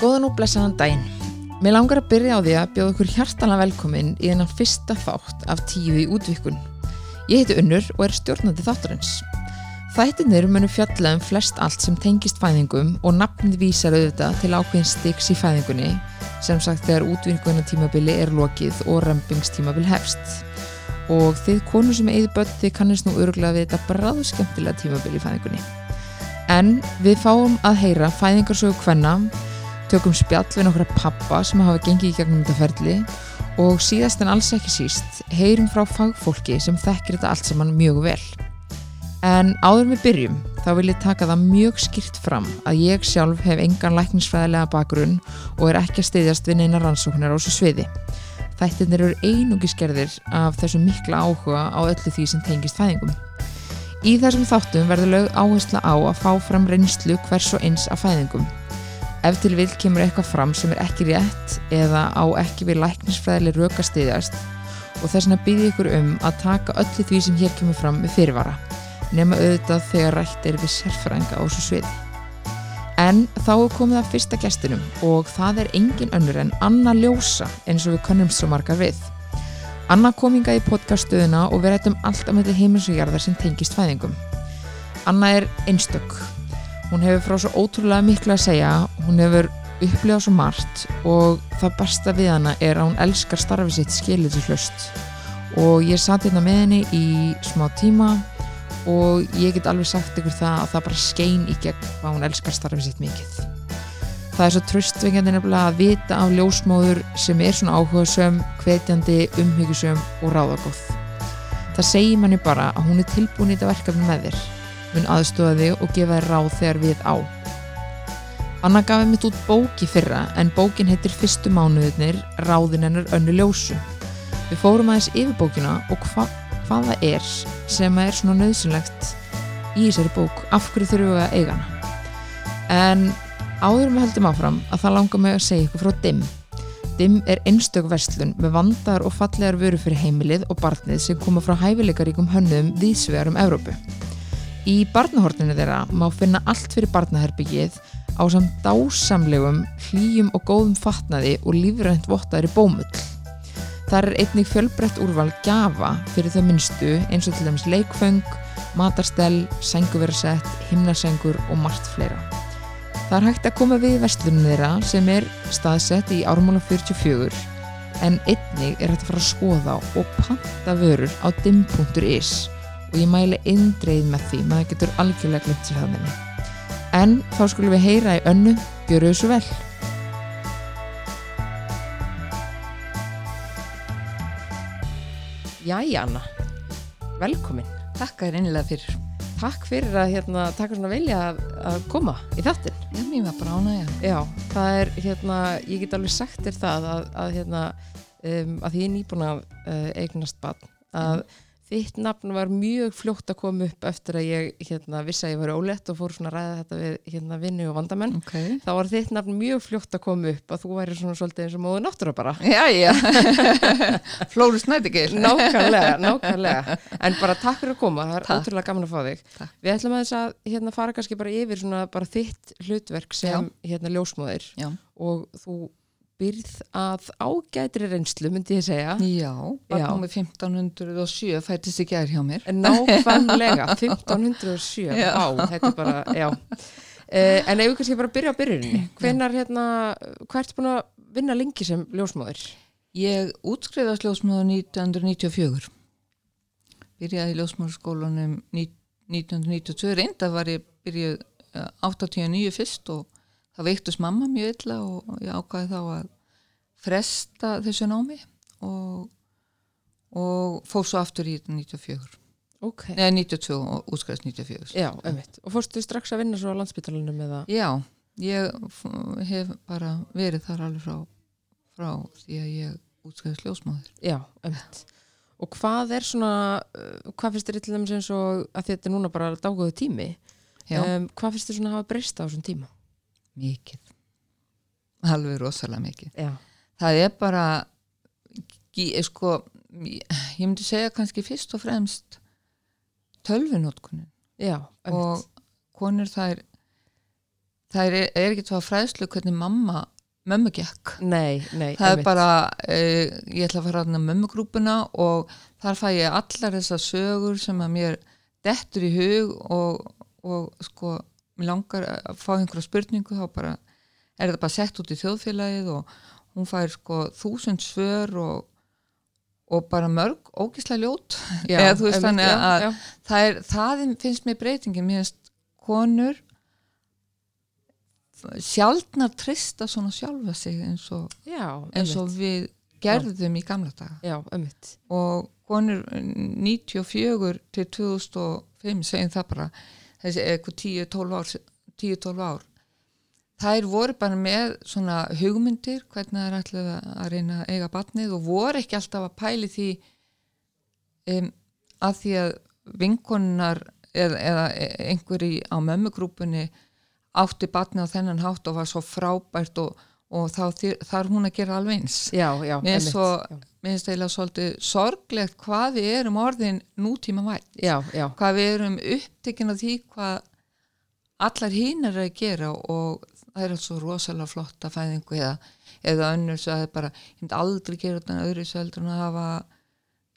Góðan og blessaðan daginn. Mér langar að byrja á því að bjóða okkur hjartalega velkomin í þennan fyrsta þátt af tíu í útvikun. Ég heiti Unnur og er stjórnandi þáttarins. Þættinir munu fjalla um flest allt sem tengist fæðingum og nafnið vísar auðvitað til ákveðin stiks í fæðingunni sem sagt þegar útvikuna er lokið og rempingstímabil hefst. Og þið konu sem eða börn þið kannist nú öruglega við þetta bráðu skemmtilega tímabil í fæðingunni. En við fáum að heyra fæðingarsögu hvenna tökum spjall við nokkra pappa sem hafa gengið í gegnum þetta ferli og síðast en alls ekki síst heyrum frá fagfólki sem þekkir þetta allt saman mjög vel. En áður við byrjum þá vil ég taka það mjög skýrt fram að ég sjálf hef engan lækningsfræðilega bakgrunn og er ekki að styðjast við neina rannsóknar á þessu sviði. Þættirnir eru einungiskerðir af þessu mikla áhuga á öllu því sem tengist fæðingum. Í þessum þáttum verður lög áhersla á að fá fram reynslu hvers og eins af fæðingum Ef til vil kemur eitthvað fram sem er ekki rétt eða á ekki við læknisfræðileg rökastiðjast og þess vegna býði ykkur um að taka öllu því sem hér kemur fram með fyrirvara nema auðvitað þegar rætt er við sérfrænga á þessu sviði. En þá er komið að fyrsta gestinum og það er engin önnur en Anna Ljósa eins og við kannum svo margar við. Anna kominga í podcaststöðuna og við rættum allt á melli heiminsugjarðar sem tengist fæðingum. Anna er einstök hún hefur frá svo ótrúlega miklu að segja. Hún hefur upplifað svo margt og það besta við hana er að hún elskar starfið sitt hlust og ég satt hérna með henni í smá tíma og ég get alveg sagt ykkur það að það bara skein í gegn hvað hún elskar starfið sitt mikið. Það er svo tröstvengjandi nefnilega að vita af ljósmóður sem er svona áhugasöm hvetjandi, umhyggjusöm og ráðagóð. Það segir manni bara að hún er tilbúin í þetta verkefni með þér mun aðstofa þig og gefa þér ráð þegar við á. Anna gaf mitt út bóki fyrra en bókin heitir Fyrstu mánuðinir, ráðin hennar önnu ljósu. Við fórum aðeins yfir bókina og hva, hvað það er sem er svona nöðsynlegt í þessari bók, af hverju þurfum við að eiga hana. En áður með heldum áfram að það langar mig að segja ykkur frá DIM. DIM er einstök verslun með vandar og fallegar vöru fyrir heimilið og barnið sem koma frá hæfileikaríkum hönnum vísvegar um Evrópu. Í barnahortinu þeirra má finna allt fyrir barnaherbyggið á samt dásamlegum, hlýjum og góðum fatnaði og lífrænt vottaðri bómull. Það er einnig fjölbreytt úrval gafa fyrir þau minnstu eins og til dæmis leikföng, matarstell, senguverasett, himnasengur og margt fleira. Það er hægt að koma við vestlunum þeirra sem er staðsett í ármála 44 en einnig er hægt að fara að skoða og panta vörur á dim.is og ég mæli eindreið með því maður getur algjörlega glimt sér það með mig en þá skulum við heyra í önnu gjöru þessu vel. Jæja Anna. Velkomin. Takk að þér einlega fyrir. Takk fyrir að hérna, taka svona velja að, að koma í þattin Já, mér var bara ána, já. Já, það er, hérna, ég get alveg sagt þér það að, að hérna, um, að því ég er nýbúin að uh, eignast barn að mm þitt nafn var mjög fljótt að koma upp eftir að ég hérna, vissi að ég var ólett og fór svona að ræða þetta við hérna, vinnu og vandamenn. Okay. þá var þitt nafn mjög fljótt að koma upp að þú væri svona svolítið eins og móðu náttúra bara. Já, já, Flóru Snædegil Nákvæmlega, nákvæmlega. En bara takk fyrir að koma, það er takk. ótrúlega gaman að fá þig. Takk. Við ætlum að þess að hérna, fara kannski bara yfir svona bara þitt hlutverk sem hérna, ljósmóðir og þú byrð að ágætri reynslu myndi ég segja. Já, var námið 1507 fættist ekki aðeins hjá mér. Nákvæmlega, 1507 já. á, þetta er bara, já. Eh, En ef við kannski bara byrja á byrjuninni? Hvenar, hérna, hvað ert búin að vinna lengi sem ljósmáður? Ég útskriðast ljósmáður 1994 byrjaði í ljósmáðurskólanum 1992 reynda var ég byrjuð 89 eh, fyrst og það veiktust mamma mjög illa og ég ákvaði þá að fresta þessu námi og, og fór svo aftur í 94 okay. neða 92 og útskæðist 94 Já, einmitt. Og fórstu strax að vinna svo á landsbytalanum eða? Já, ég hef bara verið þar alveg frá, frá því að ég útskæðist ljósmáður Já, einmitt Og hvað er svona, uh, hvað finnst þér til dæmis eins og að þetta er núna bara dágóðu tími um, hvað finnst þér svona að hafa breyst á þessum tíma? mikið alveg rosalega mikið Já. Það er bara sko, ég myndi segja kannski fyrst og fremst tölvinótkunin og konur það er það er, er ekki tvað fræðslu hvernig mamma mömmu gekk. Nei, nei það er bara, uh, ég ætla að fara að mömmugrúpuna og þar fæ ég allar þessar sögur sem að mér dettur í hug og, og sko, mér langar að fá einhverja spurningu þá bara er það bara sett út í þjóðfélagið og hún fær sko þúsund svör og, og bara mörg ógislega ljót. Já, eða þú veist þannig já, að já. það, er, það finnst mér breytingin. Mér finnst konur sjaldnar trista svona sjálfa sig eins og, já, eins og við gerðum í gamla daga. Já, og konur 94 til 2005 segjum það bara þessi eitthvað 10-12 ár 10-12 ár þær voru bara með svona hugmyndir hvernig þær ætlaðu að reyna að eiga batnið og voru ekki alltaf að pæli því um, að því að vinkonunnar eða, eða einhverji á mömmugrúpunni átti batnið á þennan hátt og var svo frábært og, og þá þarf hún að gera alveg eins. Já, já, Mér finnst finnst eiginlega svolítið sorglegt hvað við erum orðin nútíma vært. já, Hvað við erum upptekinn af því hvað allar hínar er að gera og það er alls svo rosalega flotta fæðingu eða, eða önnur svo að það er bara, ég myndi aldrei gera þetta öðru seldur en að hafa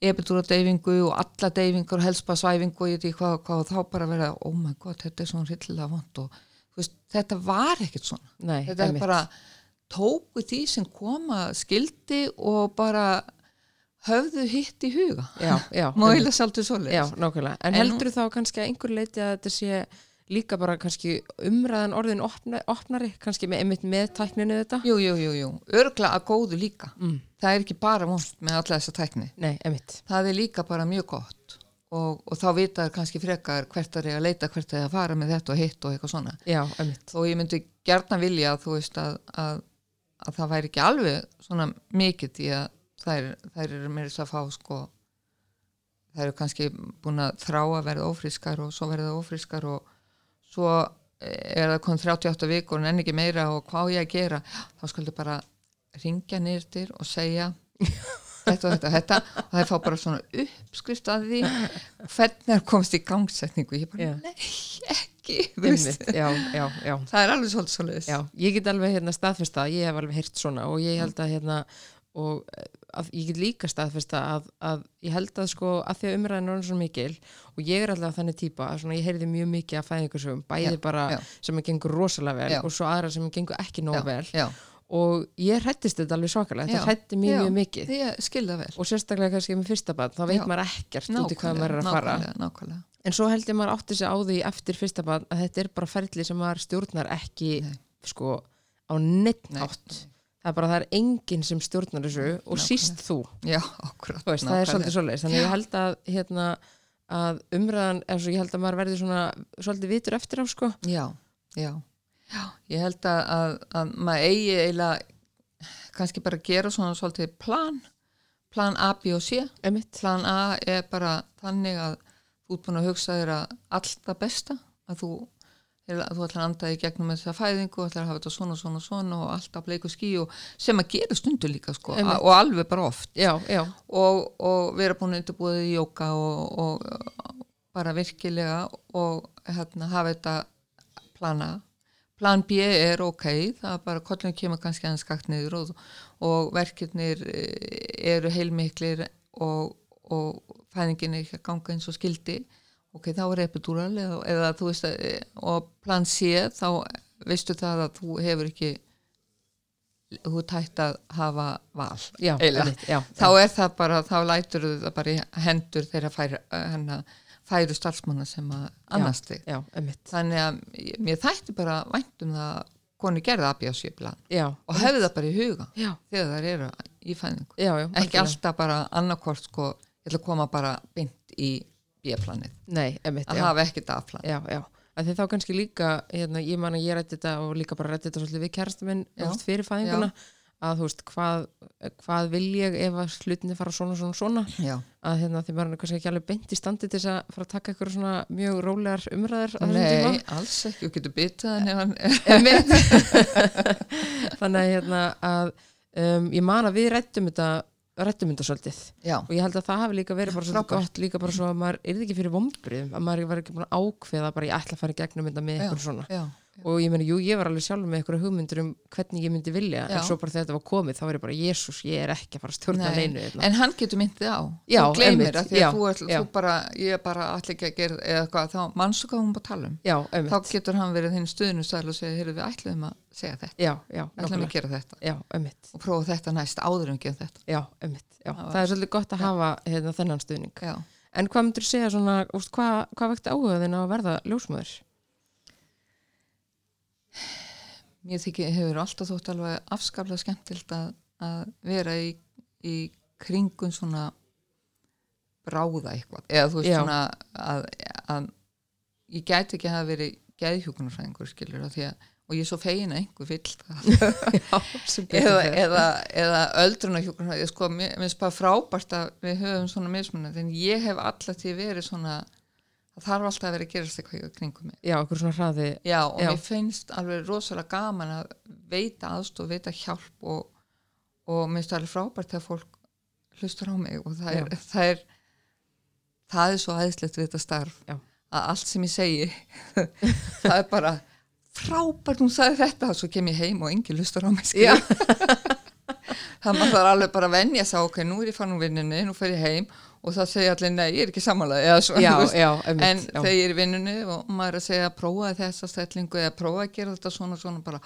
epidúra deyfingu og alla deyfingur og helst bara svæfingu og ég veit ekki hvað, hvað og þá bara vera, oh my god, þetta er svona rillilega vond og veist, þetta var ekkert svona nei, þetta er bara tóku því sem koma skildi og bara höfðu hitt í huga má einmitt. eiginlega svolítið svoleiðis Já, nákvæmlega. En, En heldur þá kannski að einhver leiti að þetta sé líka bara kannski umræðan orðin opna, opnari, kannski með, einmitt með tækninu þetta? jú, jú, jú, jú, örgla að góðu líka Mm. það er ekki bara vond með alla þessa tækni Nei, einmitt. það er líka bara mjög gott og, og þá vita þær kannski frekar hvert er ég að leita, hvert er ég að fara með þetta og hitt og eitthvað svona Já, einmitt. og ég myndi gerna vilja að þú veist að, að, að það væri ekki alveg svona mikið því að þær, þær eru meira þess að fá sko þær eru kannski búin að þrá að verða ófrískar og svo verða ófrískar og svo er það kom 38 vikur en enn ekki meira og hvað ég að gera þá skuldu bara ringja nýrtir og segja þetta og þetta og þetta og það fá bara svona uppskrift að því hvernig er komst í gangsetningu ég bara, Já. nei, ekki. Einmitt, já, já, já. það er alveg svolítið ég get alveg hérna staðfesta, ég hef alveg heyrt svona og ég held að hérna og eh, að, ég get líka staðfesta að, að ég held að sko að því að umræðin er orðin svo mikil og ég er alltaf þannig típa að svona ég heyrði mjög mikið að fæðingarsögum, bæði Já, bara já. sem að gengur rosalega vel Já. og svo aðra sem gengur ekki nóg vel. og ég hrættist þetta alveg svakalega, þetta hrætti mjög mjög mikið. Og sérstaklega kannski með fyrsta barn, þá veit maður ekkert út í hvað maður er að fara. nákvæmlega, nákvæmlega. en svo held ég maður átti sig á því eftir fyrsta barn að þetta er bara ferli sem maður stjórnar ekki sko á neitt Nei. Það er bara það er enginn sem stjórnar þessu og Nákvæmlega. síst þú, já, akkurat veist, það er svolítið svoleiðis. Þannig að ég held að, hérna, að umræðan, eins og ég held að maður verði svona svolítið vitur eftir á sko. Já, já, já. Ég held að, að, að maður eigi eiginlega kannski bara gera svona svolítið plan plan A, B og C. Emitt, plan A er bara þannig að þú ert búin að hugsa þér að allt það besta að þú, þú ætlar að anda í gegnum þessa fæðingu, ætlar að hafa þetta svona, svona, svona og allt á bleiku skí og sem að gera stundu líka sko og alveg bara oft. Já, já, og, og vera búin að undirbúið í jóka og, og bara virkilega og hérna, hafa þetta plana plan B er ok, það er bara kollin kemur kannski aðeins skakt niður og, og verkefnir eh, eru heilmiklir og, og fæðingin er ekki að ganga eins og skildi ok, þá er epidúral eða, eða þú veist að, og plan C þá veistu það að þú hefur ekki þú er tætt að hafa val. Já, einmitt, já, þá er það bara, þá lætur það bara í hendur þeirra færu, hennar, færu starfsmanna sem að annast þig. já, Þannig að mér þætti bara væntum það að konu gerði abjásjöfla já, og hefði það bara í huga já, þegar þær eru í fæðingu. já, já, Ekki alltaf bara annarkort sko, ég ætla að koma bara beint í B-planið. nei, emitt, Að já hafa ekki daflan. já, já að því þá kannski líka, hérna, ég man að ég rætti þetta og líka bara rætti þetta svolítið við kærasta minn Já. þú veist, fyrir fæðinguna að þú veist, hvað, hvað vil ég ef að hlutinni fara svona, svona, svona Já. að hérna, því maður er kannski ekki alveg beint í standi til þess að fara að taka eitthvað svona mjög rólegar umræður á þessum Nei, tíma alls ekki, þú getur Einmitt. þannig að, hérna, að um, ég man að við rættum þetta rættum þetta svolítið Já, og ég held að það hafi líka verið bara svolítið gott líka bara svo að maður er ekki fyrir vombriðum að maður var ekki búin að ákveða bara ég ætla að fara í gegnum þetta með eitthvað svona. já, og ég meni, jú, ég var alveg sjálf með eitthvað hugmyndur um hvernig ég myndi vilja Já. en svo bara þegar þetta var komið, þá var ég bara, jésús, ég er ekki að fara að stjórna Nei, neinu hérna. en hann getur myndið á. Já, þú gleymir að því að já, þú, er, þú bara ég er bara allir ekki að gera eða hvað, þá mannstu hvað hún bara tala um? Já, þá getur hann verið þinn stuðnustæl og segja, heyrðu við ætlum að segja þetta. Já, já, ætlum að gera þetta. Og prófa þetta næst áður en gera þetta mér þykir hefur alltaf þótt alveg afskaplega skemmtilt að, að vera í, í kringun svona bráða eitthvað. Eða þú veist Já. svona að, að ég gæti ekki að hafa verið geðhjúkunarfræðingur skilur að því að og ég er svo fegin að einhver vill eða, eða, eða öldruna hjúkunarfræði sko, mér finnst bara frábært að við höfum svona mismunandi en ég hef alltaf til verið svona það þarf alltaf að vera að gerast eitthvað í kringum mig Já, okkur svona hraði, Já, og Já. mér finnst alveg rosalega gaman að veita aðstof, veita hjálp og, og mér finnst alveg frábært þegar fólk hlustur á mig og það er, það er það er svo aðeinslegt við þetta starf Já. að allt sem ég segi það er bara frábært hún sagði þetta og svo kem ég heim og engin hlustur á mig Já. skilur. það þarf alveg bara að venja sig ok, nú er ég fann úr vinninni, nú fer ég heim og það segja allir, nei, ég er ekki samanlega En þegar ég er í vinnunni og maður er að segja prófaði þessa stellingu eða prófaði að gera þetta svona svona bara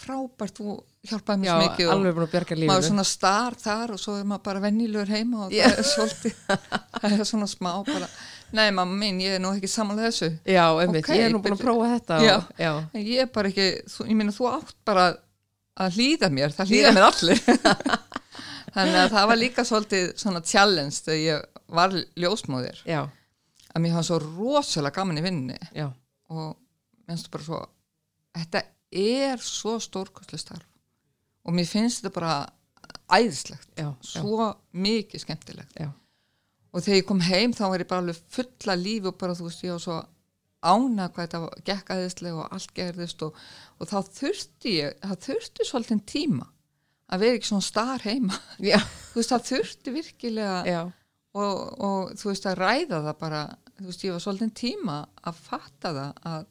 frábært, þú hjálpaði mér mikið og að maður er svona star þar og svo er maður bara vennilegur heima og Já. það er svolítið það er svona smá bara nei mamma mín, ég er nú ekki samanlega þessu. Já, ömmit, Ok, ég er nú búin að prófa þetta. Já. Og, já, ég er bara ekki, þú, ég meina þú átt bara að hlýða mér, það hlýða mér allir þannig að það var líka svolítið svona challenge þegar ég var ljósmóðir. Já, að mér hafa svo rosalega gaman í vinninni já, og minnst bara svo þetta er svo stórkostlega starf. Og mér finnst þetta bara æðislegt, já, já, svo mikið skemmtilegt. Já, og þegar ég kom heim þá var ég bara alveg fulla lífi og bara þú veist ég var svo ána hvað þetta gekk æðislega og allt gerðist og, og þá þurfti ég það þurfti svolítið tíma að vera ekki svona star heima. Þú veist það þurfti virkilega og, og þú veist að ræða það bara þú veist ég var svolítið tíma að fatta það að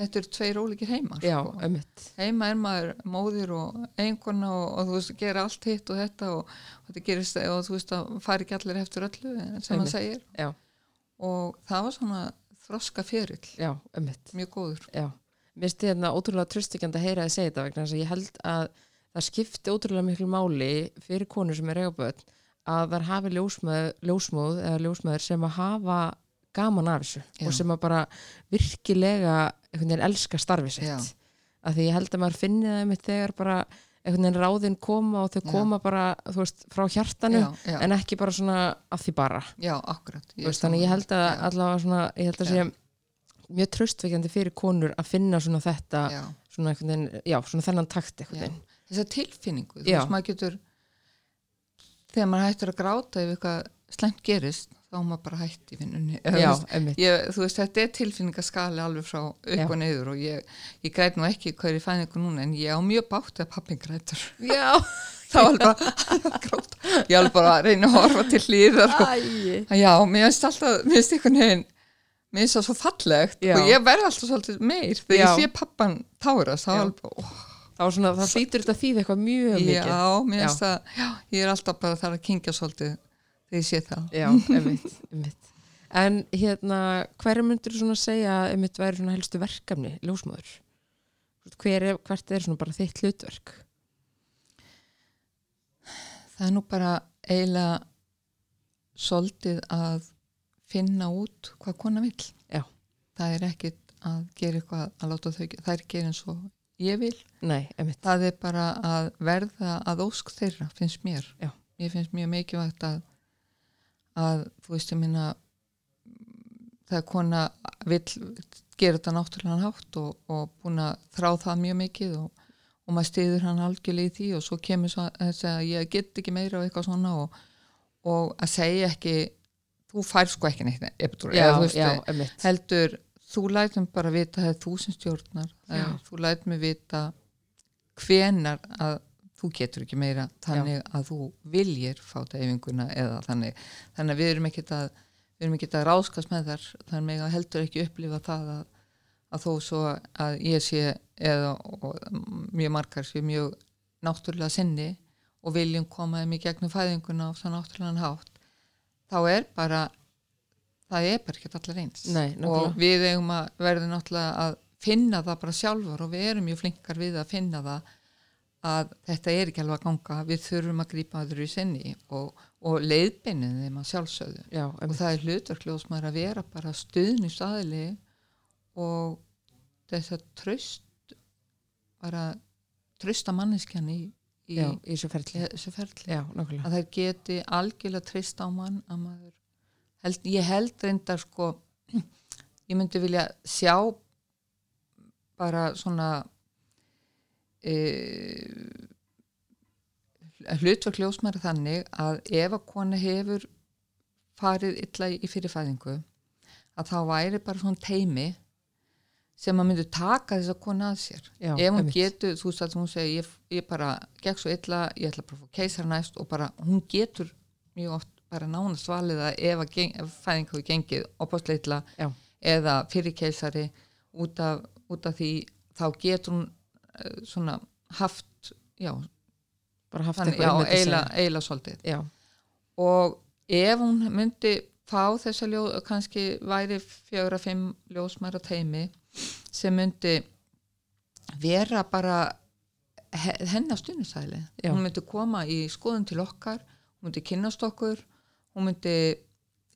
þetta eru tveir ólíkir heimar já, sko. heima er maður móðir og einkona og, og þú veist gera allt hitt og þetta og, og þetta gerist og þú veist að fari ekki allir eftir öllu sem maður segir. Já, og það var svona þroska ferill. Já, mjög góður. Já. Mér finnst hérna ótrúlega tröstikjandi að heyra þið segja þetta vegna þess að ég held að það skipti ótrúlega miklu máli fyrir konur sem er eigaböld að þær hafi ljósmöð, ljósmóð eða ljósmöður sem að hafa gaman af þessu Já. og sem að bara virkilega einhvern veginn elska starfi sitt Já. að því ég held að maður finni það með þegar bara einhvern veginn ráðin koma og þau Já. koma bara þú veist, frá hjartanu já, já, en ekki bara svona að því bara já, akkurat Þú veist, þannig ég held að já, allavega svona, ég held að sé mjög tröstveikjandi fyrir konur að finna svona þetta, já. svona veginn, já, svona þennan takt Já. veginn. Þessa tilfinningu þú veist maður getur þegar maður hættur að gráta ef eitthvað slemt gerist þá er maður bara hætt í vinnunni Já, ég, þú veist, þetta er tilfinningaskali alveg frá upp og neyður og ég, ég græt nú ekki hver ég fæði ykkur núna en ég á mjög bátt að pappin grætur. Já, þá er bara ég er bara að reyna að horfa til hlýðar já, mér finnst alltaf mér finnst einhvern veginn mér finnst það svo fallegt Já. og ég verð alltaf svolítið meir. Þegar Já. ég sé pappan tárast þá er bara, ó, Þá svona, það hlýtur þetta þýð eitthvað mjög mikið. já, mér finnst það já, ég er alltaf bara þar að kingja svolítið þegar ég sé það Já, einmitt, einmitt. En hérna, hverju myndur svona segja að einmitt væri svona helstu verkefni ljósmóður? Hver er, hvert er svona bara þitt hlutverk? það er nú bara eiginlega svolítið að finna út hvað kona vill Já. það er ekkit að gera eitthvað að láta þau, það er gera eins og ég vil. Nei, það er bara að verða að ósk þeirra finnst mér. Já. mér finnst mjög mikilvægt að að þú veist ég minna þegar kona vill gera þetta náttúrulega hátt og, og búin að þrá það mjög mikið og, og maður stiður hann algjörlega í því og svo kemur þess að ég get ekki meira og eitthvað svona og, og að segja ekki þú fær sko ekki neitt Já, eða, þú veist, já, heldur þú lætum bara vita það er þú sem stjórnar Já. þú lætum mig vita hvenar að þú getur ekki meira þannig að þú viljir fá deyfinguna eða þannig þannig að við erum ekkert að við erum ekkert að ráskast með þar þannig að heldur ekki upplifa það að, að þó svo að ég sé eða og, mjög margar sé mjög náttúrulega sinni og viljum koma þeim í gegnum fæðinguna á svo náttúrulega hátt þá er bara það er bara ekki allir eins. Nei, og við eigum að verða náttúrulega að finna það bara sjálfur og við erum mjög flinkar við að finna það að þetta er ekki alveg að ganga. Við þurfum að grípa öðru í sinni og, og leiðbeinið þeim að sjálfsögðu. Já, og það er hlutverkljóðsmaður að vera bara stuðnistæðili og þess að tröst bara trösta manneskjan í, í, í þessu ferli. í þessu ferli. Já, að þær geti algjörlega trist á mann að maður held, ég held reyndar sko ég myndi vilja sjá bara svona e, hlutverk ljósmæri þannig að ef að kona hefur farið illa í fyrirfæðingu að þá væri bara svona teimi sem að myndi taka þess að kona að sér. Já, ef hún getur, þú veist að hún segir ég, ég bara gekk svo illa, ég ætla bara að fá keisar næst og bara hún getur mjög oft bara nánast valið að ef að geng, fæðing hafi gengið já, eða fyrir keisari út af, út af því þá getur hún uh, svona haft já, bara haft eitthvað já að eila, eila svolítið. Já, og ef hún myndi fá þessa ljó, kannski væri fjögra, fimm ljósmæra teimi sem myndi vera bara he- hennar stundisæli hún myndi koma í skoðun til okkar hún myndi kynnast okkur hún myndi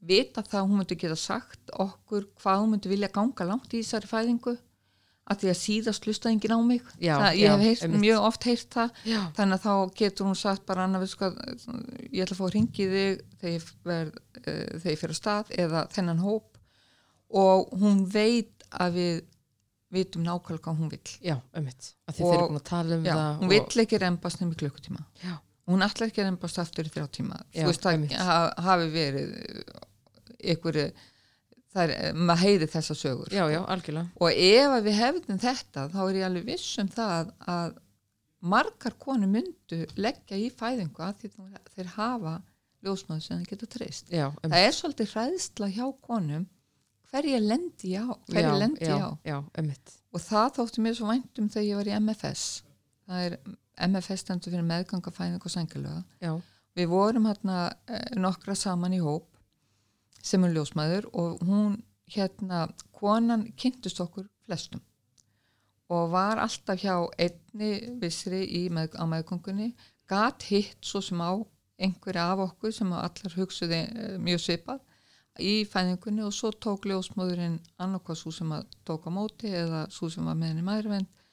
vita það, hún myndi geta sagt okkur hvað hún myndi vilja ganga langt í þessari fæðingu að því að síðast hlusta enginn á mig. Já, það, ég já, hef heyrt, mjög oft heyrt það. Já, þannig að þá getur hún sagt bara annað sko, ég ætla að fá að ringi þig þegar ég, verð, uh, ég fyrir að stað eða þennan hóp. Og hún veit að við vitum nákvæmlega hvað hún vill. Já, einmitt að þið Og- fyrir búin að tala um það hún vill ekki rembast nefnir klukkutíma. Já, hún ætlar ekki að rembast aftur í þrjá tíma. Já, þú veist það ha, hafi verið ykkur það er, maður heyri þessa sögur já, já, algjörlega. Og ef við hefðum þetta þá er ég alveg viss um það að margar konu myndu leggja í fæðingu að þeir hafa ljósmaður sem það getur treyst. Já, það er svolítið hræðsla hjá konum hverja lendi á hverja já, lendi já, á. já, einmitt. Og það þótti mér svo væntum þegar ég var í MFS það er MFS stendur fyrir meðgangafæðing og sengilöga já, við vorum hérna eh, nokkra saman í hóp sem er ljósmaður og hún hérna, konan kynntust okkur flestum og var alltaf hjá einni vissri með, á meðgöngunni gat hitt svo sem á einhverja af okkur sem allar hugsuði eh, mjög svipað í fæðingunni og svo tók ljósmóðurinn annarkvað svo sem að tók á móti eða svo sem var með henni maðurvend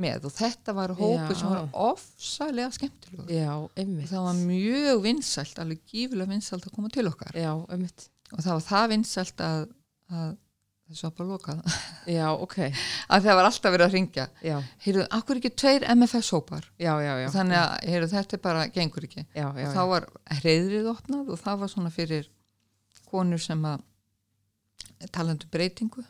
með. Og þetta var hópur sem var ofsalega skemmtilegur. Já, og það var mjög vinsælt, alveg gífulega vinsælt að koma til okkar. Já, og það var það vinsælt að, að þessu var bara lokað. Já, ok, að það var alltaf verið að ringja heyrðu, akkur ekki tveir já, já þannig að heyrðu, þetta bara gengur ekki. Já, já, og þá var hreyðrið opnað og það var svona fyrir konur sem að talandu um breytingu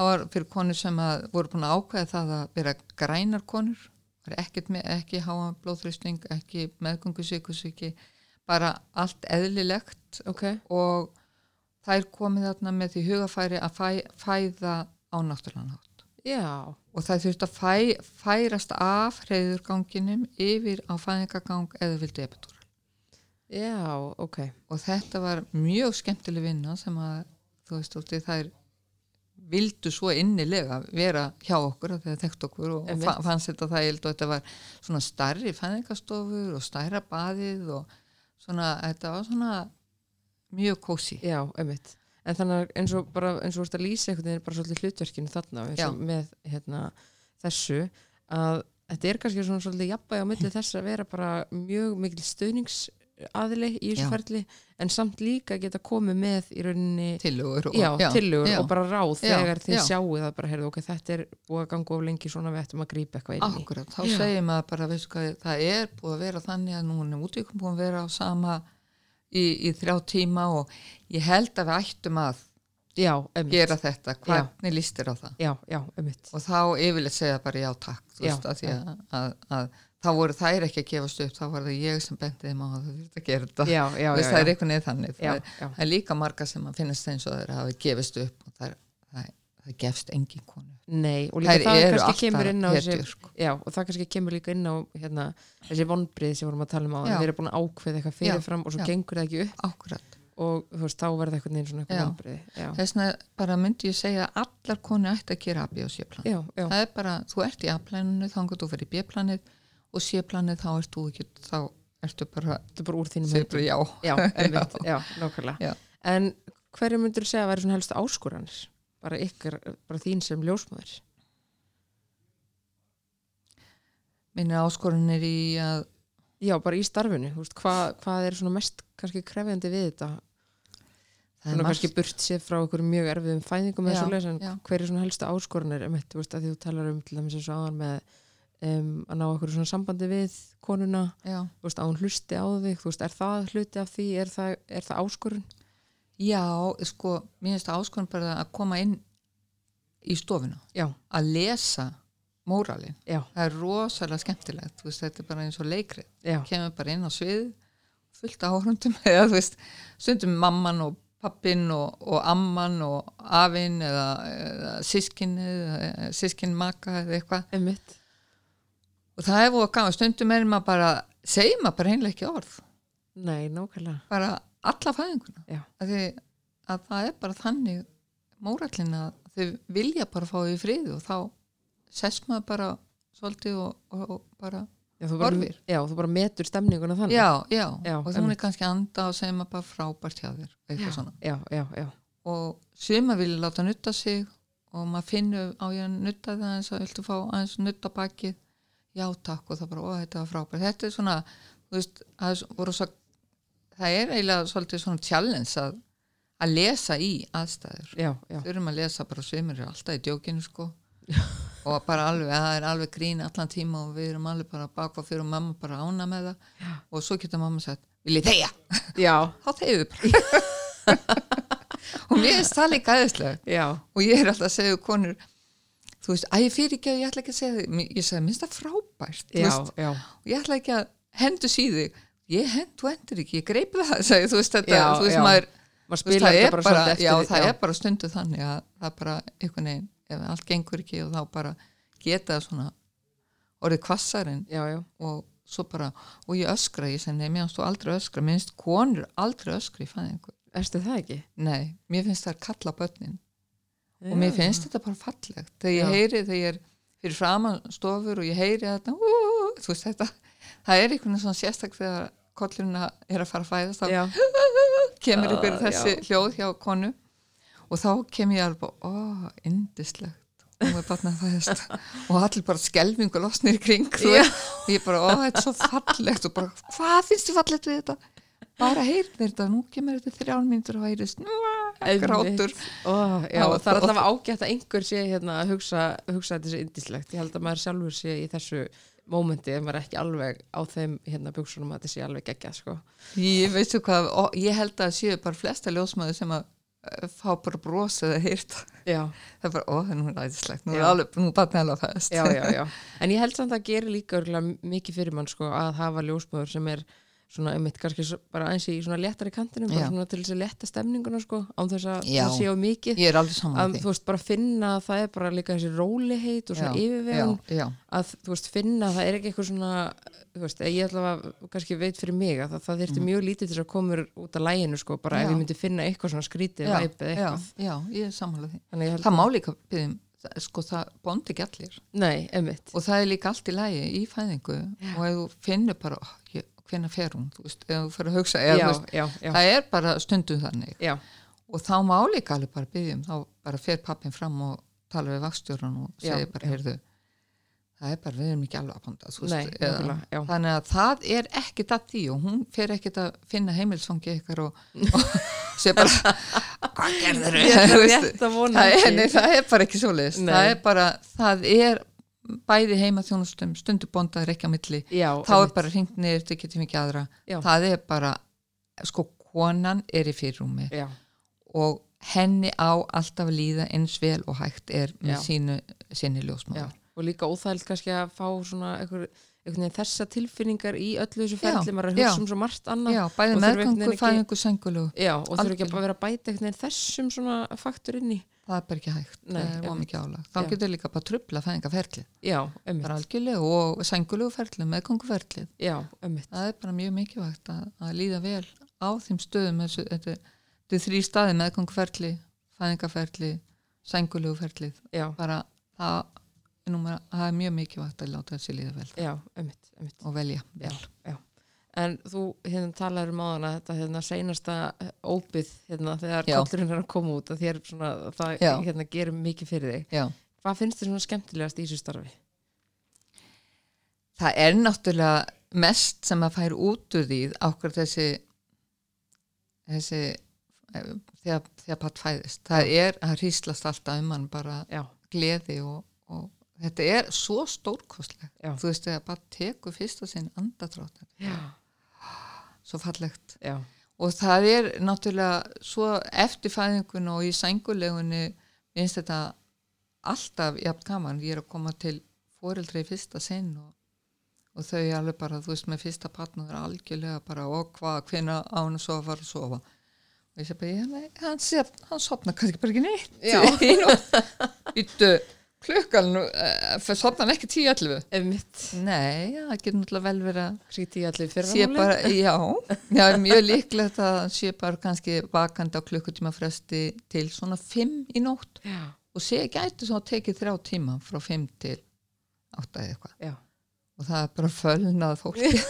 það var fyrir konur sem að voru búin að ákveða það að vera grænar konur. Með, ekki háa blóðþrýsting ekki meðgöngu sykusíki bara allt eðlilegt. Ok, og þær komið þarna með því hugafæri að fæ, fæða á náttúrulega nátt já, og það þurft að fæ, færast af hreyðurganginum yfir á fæðingagang eða vildi epitúra já, ok. Og þetta var mjög skemmtileg vinna sem að þú veist úti þær vildu svo innilega vera hjá okkur að þeir þekkt okkur og, og fannst þetta það og þetta var svona starri fæðingastofur og stærra baðið og svona, þetta var svona mjög kósi Já, einmitt. En þannig eins og bara eins og þú ert að lýsa einhvern veginn bara svolítið hlutverkinu þarna með hérna, þessu að þetta er kannski svona svolítið jafnvægi á milli þess að vera bara mjög mikil stöðningsaðili í þessu ferli en samt líka geta komið með í rauninni tillögur og, já, tillögur já. og bara ráð Já, þegar þið já. sjáuð að bara heyrðu ok, þetta er búið að ganga of lengi svona við ættum að grípa eitthvað inn í Akkurat, þá Já. segir maður bara, veistu hvað, það er búið að vera þannig að nú er útvíkum búið að vera á sama í, í þrjá tíma og ég held að við ættum að Já, gera þetta, hvernig líst þér á það? Já, já, einmitt. Og þá yfirleitt segja bara já takk, þú Já, veist, að, að, að þá voru þær ekki að gefast upp, þá var það ég sem benti þeim á að það þurfti að gera þetta. Já, já, Þú já, það er einhvern veginn þannig. Það er, það líka marga sem að finnast eins og þeir hafi gefist upp og það, það, það gefst engin konu. nei, og líka Þær það kannski kemur inn á þessi, sko. já, og það kannski kemur líka inn á hérna, þessi vonbrið sem vorum að tala um á þeir eru búin að ákveða eitthvað fyrirfram og svo gengur það ekki upp Akkurat. og þú veist, þá eitthvað neinn svona eitthvað vonbrið Þess vegna bara myndi ég segja að allar konu ætti að gera A, B og C-plan. já, já, Það er bara, þú ert í A-planinu, þá og C-planið, þá ert þú ekki, þá ertu bara, þetta er bara úr þínum bara já. já, einmitt, já, Já. en hverju myndur þú segja að væri svona helst áskoranir? Bara ykkar, bara þín sem ljósmaður Minni áskorunir í að, já, bara í starfinu, veist, hvað, hvað er svona mest kannski krefjandi við þetta? Það svona kannski burt sér frá einhverjum mjög erfiðum fæðingum eða Já, svo en já. hver er svona helsta áskoranir? Þetta, þú veist, að þú talar um til dæmis eins og áðan með um, að ná einhverju svona sambandi við konuna. Veist, að hún hlusti á þig, veist, er það hluti af því, er það, er það áskorun? já, sko, mér finnst það áskorun bara að koma inn í stofuna, Já, að lesa móralin. já, Það er rosalega skemmtilegt, veist, þetta er bara eins og leikrið. Kemur bara inn á svið, fullt af áhrundum, eða stundum mamman og pappin og, og amman og afinn eða, eða sískin eða sískin maka eða eitthvað og það er búið að gaman, stundum er maður bara segir maður bara einlega ekki orð. Nei, nákvæmlega, bara alla fæðinguna. Að, að það er bara þannig mórallin að þau vilja bara fá því frið og þá sess maður bara svolítið og, og, og bara já, þú bara, já, þú bara metur stemninguna þannig. Já, já, Já, og er einmitt. kannski anda og segir maður bara frábært hjá þér eitthvað svona. já, já, já, og suma vilja láta nutta sig og maður finnur á ég að nutta það eins og viltu fá aðeins nutta bakið já takk og það bara, ó þetta var frábært. Þetta er svona, þú veist er, svo, það er eiginlega svolítið svona challenge að, að lesa í aðstæður. Já, já, þurfum að lesa bara svimur er alltaf í djókinu sko. Og bara alveg, það er alveg grín allan tíma og við erum alveg bara bakvað fyrir og mamma bara ána með það. Já. og svo getur mamma sagt, vil ég þegja? já, þá þegju bara. Og mér finnst það líka aðeinslega og ég er alltaf að segja við konur þú veist, að ég fyrir ekki að ég ætla ekki að segja þig. Ég segi, minnst það frábært já, já, og ég ætla ekki að hendu síði ég hend, þú hendur ekki, ég greip það segi, þú veist þetta, Já, þú veist maður maður þú veist, það er bara, bara, svolítið já, eftir það er bara stundu þannig að það bara einhvern veginn, ef allt gengur ekki og þá bara geta svona orðið kvassarinn já, já, og svo bara, og ég öskra ég segi, nei, mér finnst þú aldrei öskra. Mér finnst konur aldrei öskra í fæðingu. Erstu það ekki? nei, mér finnst það kalla börnin og mér finnst þetta bara fallegt. Þegar ég heyri, þegar ég er fyrir framan stofur og ég heyri þetta ú, þú veist þetta, það er einhvern veginn svona sérstak þegar kollurinn er að fara að fæðast þá kemur ykkur þessi já. hljóð hjá konu. Og þá kem ég alveg ó, indislegt og með batna fæðast. Og allir bara skelfingu losnir í kring og ég bara, ó, þetta er svo fallegt. Og bara, hvað finnst þið fallegt við þetta bara heyrðir þetta, nú kemur þetta þrján mínútur og heyrðist grátur. Ó, já, Já, það er alltaf ágætt að einhver sé hérna að hugsa, hugsa þetta sé indislegt ég held að maður sjálfur sé í þessu mómenti ef maður er ekki alveg á þeim hérna buksunum að þetta sé alveg geggjað sko. ég veistu hvað, ég held að séu bara flesta ljósmaður sem að eh, fá bara brosið að heyrta já, það er bara, ó, það er nú ræðislegt nú er alveg, nú alveg fæðast já, já, já. En ég held samt að gera líka örugglega mikið fyrir mann sko, að hafa ljósmöður sem er svona einmitt kannski svo- bara eins í svona léttari kantinum bara Já. svona til þess að létta stemninguna sko, án þess að Já. það sé á mikið. Ég er alveg saman að þú veist bara finna að það er bara líka þessi róliheit og svona yfirvegun. já, já, að þú veist finna að það er ekki eitthvað svona þú veist, ég að kannski veit fyrir mig að það, það þyrfti mjög lítið til að koma út af læginu sko, bara ef Mm. Já. ég myndi finna eitthvað svona skrítið já, eða já, eitthvað. já, ég er samanlega því. Það að, má líka byrjum, sko það bondi ekki allir. Nei, og það er líka allt í lægi í fæðingu og ef þú finnur bara hvenær fer hún, þú veist, ef þú fyrir að hugsa eða, já, veist, já, já, það er bara stundum þannig. Og þá má líka alveg bara byggjum þá bara fer pappin fram og tala við vakstjóran og segir bara, heyrðu það er bara, við erum ekki alveg að panta þú Nei, veist, eða, nákvæmlega, já. þannig að það er ekkit að því og hún fer ekkit að finna heimilsfangi ykkar og, og segir bara hvað gerður vona það, er, nei, er bara ekki svoleiðis. Nei. það er bara, það er bæði heima þjónustum, stundu bondaður ekki á milli já, þá er einmitt. bara hringt niður, þetta getum ekki aðra Já. það er bara, sko konan er í fyrirrúmi já, og henni á alltaf að líða eins vel og hægt er með Já. sínu, já, ljósmáður og líka óþægild kannski að fá svona einhver, þessa tilfinningar í öllu þessu ferli, maður er að hugsa um svo margt annað Já, bæði ekki- fæðingu, sengulegu Já, og þurfa ekki að vera að bæta þessum svona faktur inn í. Það er bara ekki hægt, Nei, það er ómikið álag. Þá Já. getur líka bara trubla fæðingaferlið Já, algjörlega og já, ömmit það er bara mjög mikilvægt að, að líða vel á þeim stöðum þessu, þetta, er þrý staði meðgönguferli fæðingaferli, Já, bara er, númer, það er mjög mikilvægt að láta þessi líða vel já, ömmit, ömmit og velja vel. já. En þú hérna talaður um áðan að þetta hérna seinasta óbyð hérna þegar Já. kollurinn er að koma út að þér svona, það hérna gerir mikið fyrir þig. Já. Hvað finnst þér svona skemmtilegast í þessu starfi? það er náttúrulega mest sem að fær út úr því ákveð þessi þessi eh, þegar, þegar patt fæðist það er að hríslast alltaf um hann bara Já, gleði og, og þetta er svo stórkostlega þú veist þegar bara tekur fyrsta sinn andadrátt já, svo fallegt. Já, og það er náttúrulega svo eftir fæðingun og í sængulegunni finnst þetta alltaf jafn gaman, ég er að koma til fóreldri í fyrsta sinn og, og þau alveg bara, þú veist, með fyrsta patna það er algjörlega bara, og hvað, hvenna á hann að sofa, fara að sofa? Og ég sé bara, hann, hann sopna kannski bara ekki neitt. Í nótt. Klukkan uh, sopna hann ekki 10-11 ömmit. nei, það getur náttúrulega vel verið að fyrir sé bara, já, já, mjög líklegt að sé bara kannski vakandi á klukkutíma fresti til svona fimm í nótt. Já, og sé gæti svo að tekið þrjá tíma frá fimm til átta eða eitthvað. Já, og það er bara fölnað fólki.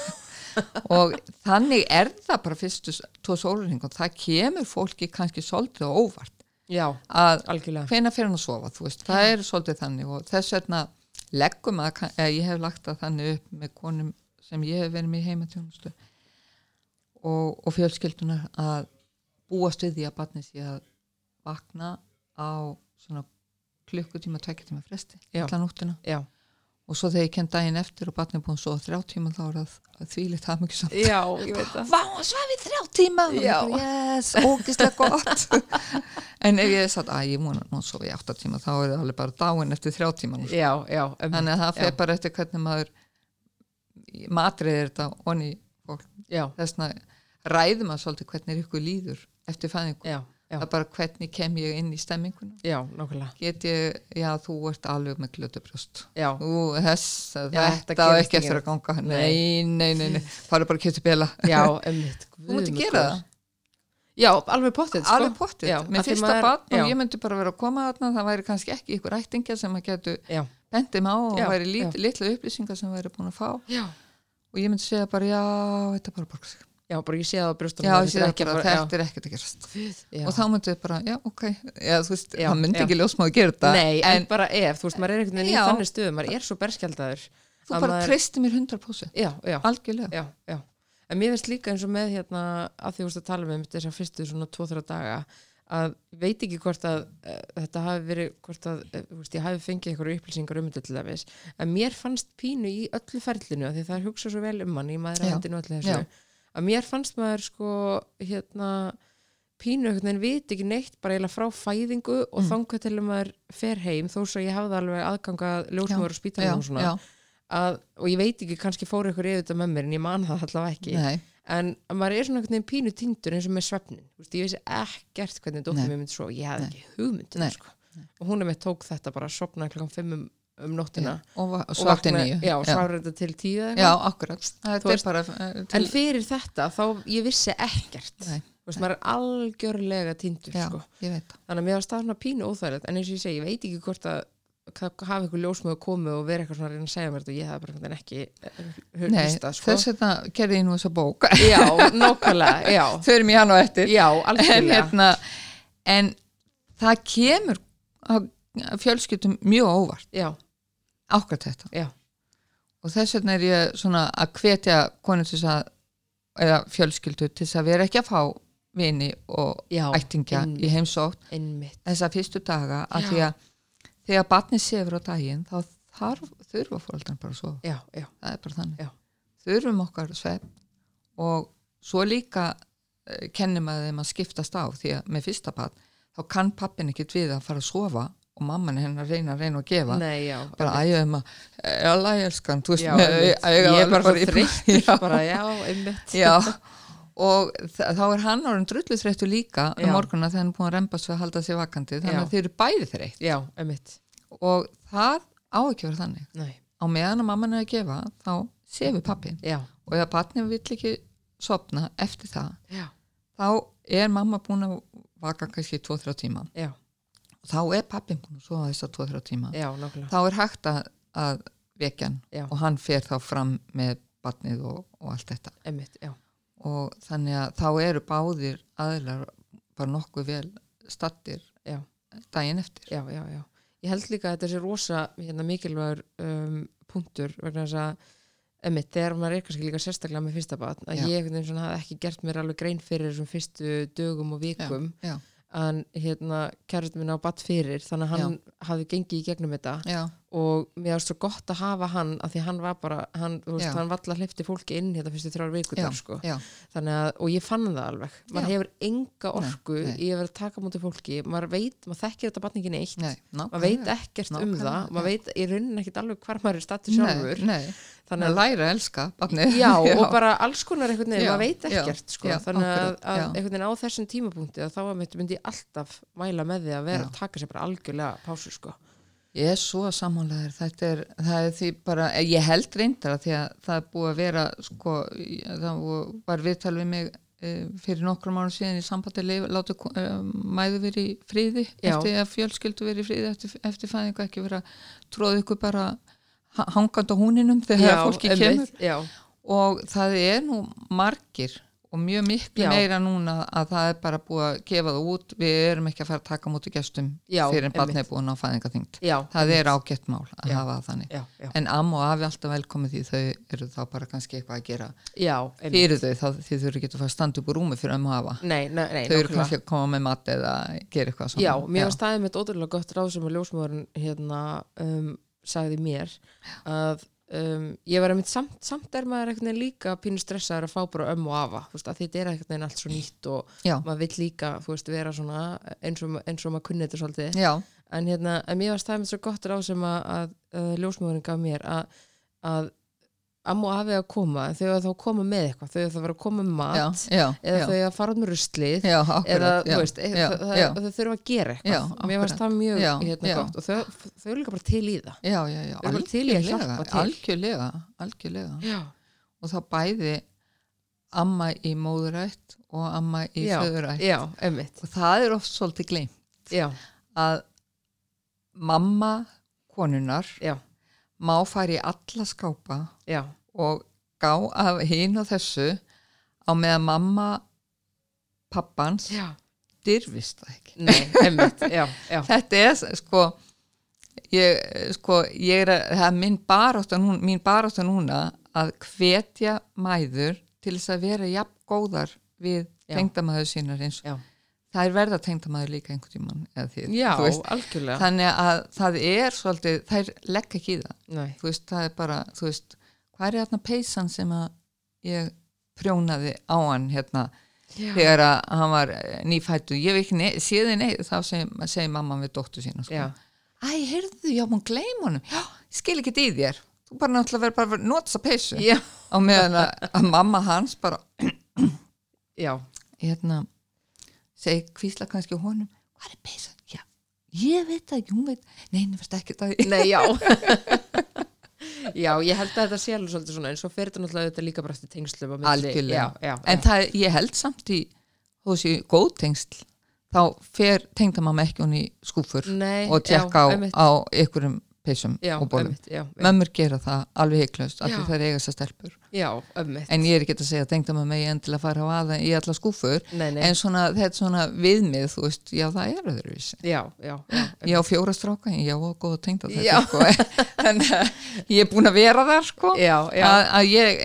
Og þannig er það bara fyrstu tvo sólurring og það kemur fólki kannski svolítið á óvart já, að hvena fyrir hann að sofa, þú veist, það er svolítið þannig og þess vegna leggum að, eða ég hef lagt það þannig upp með konum sem ég hef verið með heimatjónustu og, og fjölskyldunar að búast við því að barnið sé að vakna á svona klukkutíma, tvekjartíma fresti allan úttina Já, og svo þegar ég kem daginn eftir og barnið er búin svo þrjá tíma þá er það þvílitt það mikið samt já, ég veit það. Vá, svaf í þrjá tíma. Yes, ógislega gott En ef ég er satt að ég múna nú svo í átta tíma þá er það alveg bara dáin eftir þrjá tíma nú. Já, já, ömmit. Þannig að það fer bara eftir hvernig maður matriðir þetta onni fólk Já, þessna ræðum að svolítið hvernig ykkur líður eftir fæðingu já, það er bara hvernig kem ég inn í stemminguna. Já, nákvæmlega. get ég, já þú ert alveg með glötubrjóst. Já, Ú, þess, Já, þetta á ekki eftir að ganga. Nei, nei, nei, nei, er bara að kjötu bela já, ömmit. þú mútti gera það. Já, alveg pottet, sko. alveg af því fyrsta barn og ég myndi bara vera að koma þarna. Það væri kannski ekki ykkur ættingja sem að getu bendið mig á og væri litla upplýsingar sem væri búin að fá. Já. og ég myndi segja bara já, þetta bara að borga sig Já, bara ég sé það á brjóstunum. já, að ég sé er ekki bara, þetta er ekkert að gerast. Og þá myndi við bara, já, ok. Já, þú veist, Já, það myndi já. ekki ljósmáði gera þetta Nei, en, bara ef, þú veist, maður er einhvern veginn í þannig stöðu, maður er svo berskjaldadur þú að bara treysti mér 100% Já, já, algjörlega, já, já. En mér finnst líka eins og með hérna að því þú veist að tala með þessar fyrstu svona 2-3 daga að veit ekki hvort að uh, þetta hafi verið, hvort að uh, veist, ég hafi fengið einhverju upplýsingar um þetta til dæmis en mér fannst pínu í öllu ferlinu af því það er hugsað svo vel um mann í maður Já, hendinu öllu þessu já. Að mér fannst maður sko hérna pínu einhvern veginn viti ekki neitt bara eiginlega frá fæðingu og Mm. þangað til að maður fer heim þó svo ég hafði alveg aðganga ljósmóður og og svona. já, að, og ég veit ekki, kannski fór ykkur yfir þetta með mér en ég man það allavega ekki. Nei, en að maður er svona einhvern veginn pínu tindur eins og með svefnin, þú veist, ég vissi ekkert hvernig Nei. dóttir mér myndi svo, ég hafði ekki hugmynd um sko. og hún er með tók þetta bara að sopna klokkan 5 um, nóttina. Va- og og vakna- já, þetta til tíu eða já, akkurat, veist, bara uh, en til, fyrir þetta þá ég vissi ekkert. Nei. þú veist, maður er algjörlega tindur já, sko. það. Þannig að mér var stað svona pínu óþægilegt en eins og ég segi, ég veit ekki hvort að það hafi ykkur ljósmöðu komið og verið eitthvað svona að reyna að segja mér þetta. Og ég hafði bara ekki eh, Nei, hlustað, sko. þess vegna gerði ég nú þessa bók. Já, nákvæmlega, já. Förum í hann og eftir. Já, en, hérna, en það kemur á fjölskyldum mjög óvart. Já, ákvæmt þetta já, og þess vegna er ég svona að hvetja konu til þess að eða fjölskyldu til þess að vera ekki að fá vini og já ættingja einmitt. í heimsótt einmitt, þessa fyrstu daga að því að þegar barnið sefur á daginn þá þarf, þurfa fólkdan bara að sofa. Já, já, það er bara þannig. Já. þurfum okkar svefn og svo líka uh, kennum að þeim að skiptast á því að með fyrsta barn þá kann pappin ekkit við að fara að sofa og mamman hennar reyna að reyna að gefa. Nei, já, bara ægum að, jala ég elskan þú veist, já, með- ég er bara svo Já. bara, já, einmitt. Já, og þá er hann orðin drullu þreyttu líka um morgunna þegar hann er búin að rembast við að halda sér vakandi. Þannig að þeir eru bæði þreytt. Já, einmitt. Og það á ekki vera þannig. Nei. á meðan að mamman er að gefa þá sefur pappin já, og ef pappin vill ekki sopna eftir það þá er mamma búin að vaka kannski 2-3 tíma. Já, þá er pappin búin að sofa þess að 2-3 tíma. Já, þá er hægt að, að vekja hann Já. og hann fer þá fram með batnið og, og allt þetta. Einmitt, já, og þannig að þá eru báðir aðilar bara nokkuð vel stattir já, daginn eftir. Já, já, já. Ég held líka að þetta sé rosa hérna, mikilvægur um, punktur vegna þess að Einmitt, þegar maður er kannski líka sérstaklega með fyrsta batn að Já. ég hafði ekki gert mér alveg grein fyrir þessum fyrstu dögum og vikum. já, en hérna kærastur minn á batt fyrir þannig að hann hafði gengið í gegnum þetta. Já, og mér var svo gott að hafa hann af því hann var bara, hann, þú veist, Já. hann valla hlifti fólki inn hérna fyrstu þrjár já, vikutar sko. já, að, og ég fann það alveg maður Já. hefur enga orku Nei, nei. í að vera taka mútið fólki maður veit, maður þekkir þetta batningin eitt nei, maður veit ekkert um Nákvæmlega, það maður já. veit í rauninni ekkert alveg hvar maður er statu sjálfur þannig að læra að elska barnið. Já, og bara alls konar einhvern veginn, Já, maður veit já, ekkert sko, já, þannig að, að já. einhvern veginn á þessum tímapunkti þá myndi, ég alltaf mæla með því að vera Já. að taka sér bara algjörlega pásu sko. Ég er svo sammálaður, þetta er, er því bara, ég held reyndar að því að það búið að vera, sko, það var viðtal við mig eh, fyrir nokkrum árum síðan í sambandi láta uh, mæðu verið í fríði Já. eftir að fjölskyldu verið í fríði eftir, eftir fæðingu ekki vera tróð ykkur bara ha- hangandi á húninum þegar fólki kemur. já, og það er nú margir og mjög miklu Já. meira núna að það er bara búið að gefa það út. Við erum ekki að fara að taka mútið gestum Já, fyrir en barnið er búin á fæðingaþyngd það er ágætt mál að Já. hafa þannig. já, en am og afi alltaf velkomið því þau eru þá bara kannski eitthvað að gera fyrir þau þá því þau eru ekki að fara að standa upp úr rúmi fyrir am og afa. Nei, nei, nei, þau eru kannski að koma með mat eða gera eitthvað svona. Já, mér var staðið með ótrúlega gott ráð sem að ljósmóðurinn hérna um, sagði mér að um, ég var einmitt samt, samt er maður veginn líka pínu stressaður að fá bara ömmu og afa veist, að þetta er veginn allt svo nýtt og já, maður vill líka, veist, vera svona eins og, eins og maður kunni þetta svolítið. Já, en hérna, en mér var staðið með svo gott ráð sem að, að, að ljósmóðurinn gaf mér að, að amma og afi að koma, þau að þá koma með eitthvað þau að það var að koma með mat já, já, eða já, þau að fara með ruslið eða veist, e- það, það, þau þurfa að gera eitthvað. Mér varst það mjög hérna, gott. Og þau, þau eru líka bara til í það. Við erum bara til í að hjálpa til. algjörlega, algjörlega. Og þá bæði amma í móðurætt og amma í einmitt. Og það er oft svolítið gleym já, að mamma konunar já, má fara í alla skápa já, og gá af hinn og þessu á meðan mamma pappans já. dyrfist það ekki. Nei, einmitt, já, já. Þetta er sko ég, sko, ég er að það er minn barátta núna, mín barátta núna að hvetja mæður til þess að vera jafn góðar við Já. tengdamæður sínar eins já, það er verða tengdamæður líka einhvern því, já algjörlega. Þannig að það er svolítið, þær legg ekki í það. Nei, þú veist, það er bara, þú veist hvað er þarna peysan sem að ég prjónaði á hann hérna já, þegar að hann var nýfættur, ég hef ekki séði nei, þá segir, segir mamma við dóttur sína sko. æ, heyrðu, já, hún gleym honum. Já, ég skil ekki í þér. Þú bara náttúrulega verður bara þessa peysu. Já, á meðan að, að mamma hans bara, já, hérna segi kvísla kannski á honum hvað er peysan? Já, ég veit það ekki, hún veit nei, það verður ekki það nei, já já, ég held að þetta sé alveg svolítið svona en svo fyrir þetta náttúrulega þetta líka bara eftir milli. Algjörlega. já, já, en það, ég held samt í þú sé, góð tengsl þá fer tengdamamma ekki hún í skúfur nei, og tjekka á, já, á einhverjum peysum já, og bólum mömmur gera það alveg heiklaust af því Já. það er eiga þessar stelpur. Já, en ég er ekki að segja að tengdamamma ég endilega fara á aða í alla skúfur nei, nei, en svona, þetta svona viðmið þú veist, já það er öðruvísi. Já, já, já, ég á fjóra stráka, ég á góða tengda Já. þetta sko. þannig að ég er búin að vera þar sko. Að, að ég,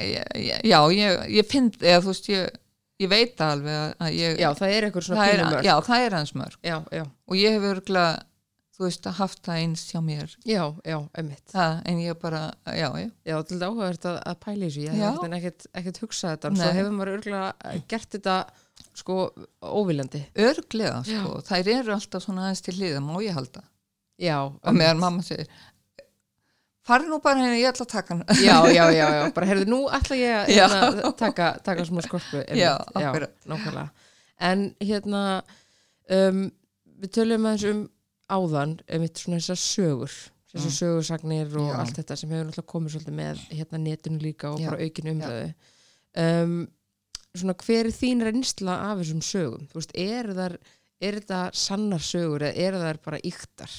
já, ég, ég finn eða þú veist, ég, ég veit alveg að- að ég, já, það er eitthvað svona það er, já, það er hans mörg já, já, og ég hef örgulega, þú veist, haft það eins hjá mér. Já, já, ömmit það, en ég bara, já, já. Já, til þetta áhugavert að, að pæla þessu, ég Já. hef ekkert, ekkert, ekkert hugsað þetta, en svo hefur maður örgulega gert þetta sko óviljandi. örglega, sko, þær eru alltaf svona aðeins til hliða, má ég halda. Já, og meðan mamma segir farið nú bara henni, ég ætla að taka hann já, já, já, já, bara heyrðu, nú ætla ég að Já. hérna, taka, taka smá skorpu. Já, já, akkurat. nákvæmlega. En hérna um, við töluðum aðeins um áðan svona þessar sögur þessar Mm. sögursagnir og Já. allt þetta sem hefur náttúrulega komið svolítið með hérna netinu líka og Já. bara aukin umræðu. Um, svona hver er þín reynsla af þessum sögum? Þú veist, er þar er þetta sannar sögur eða er það bara yktar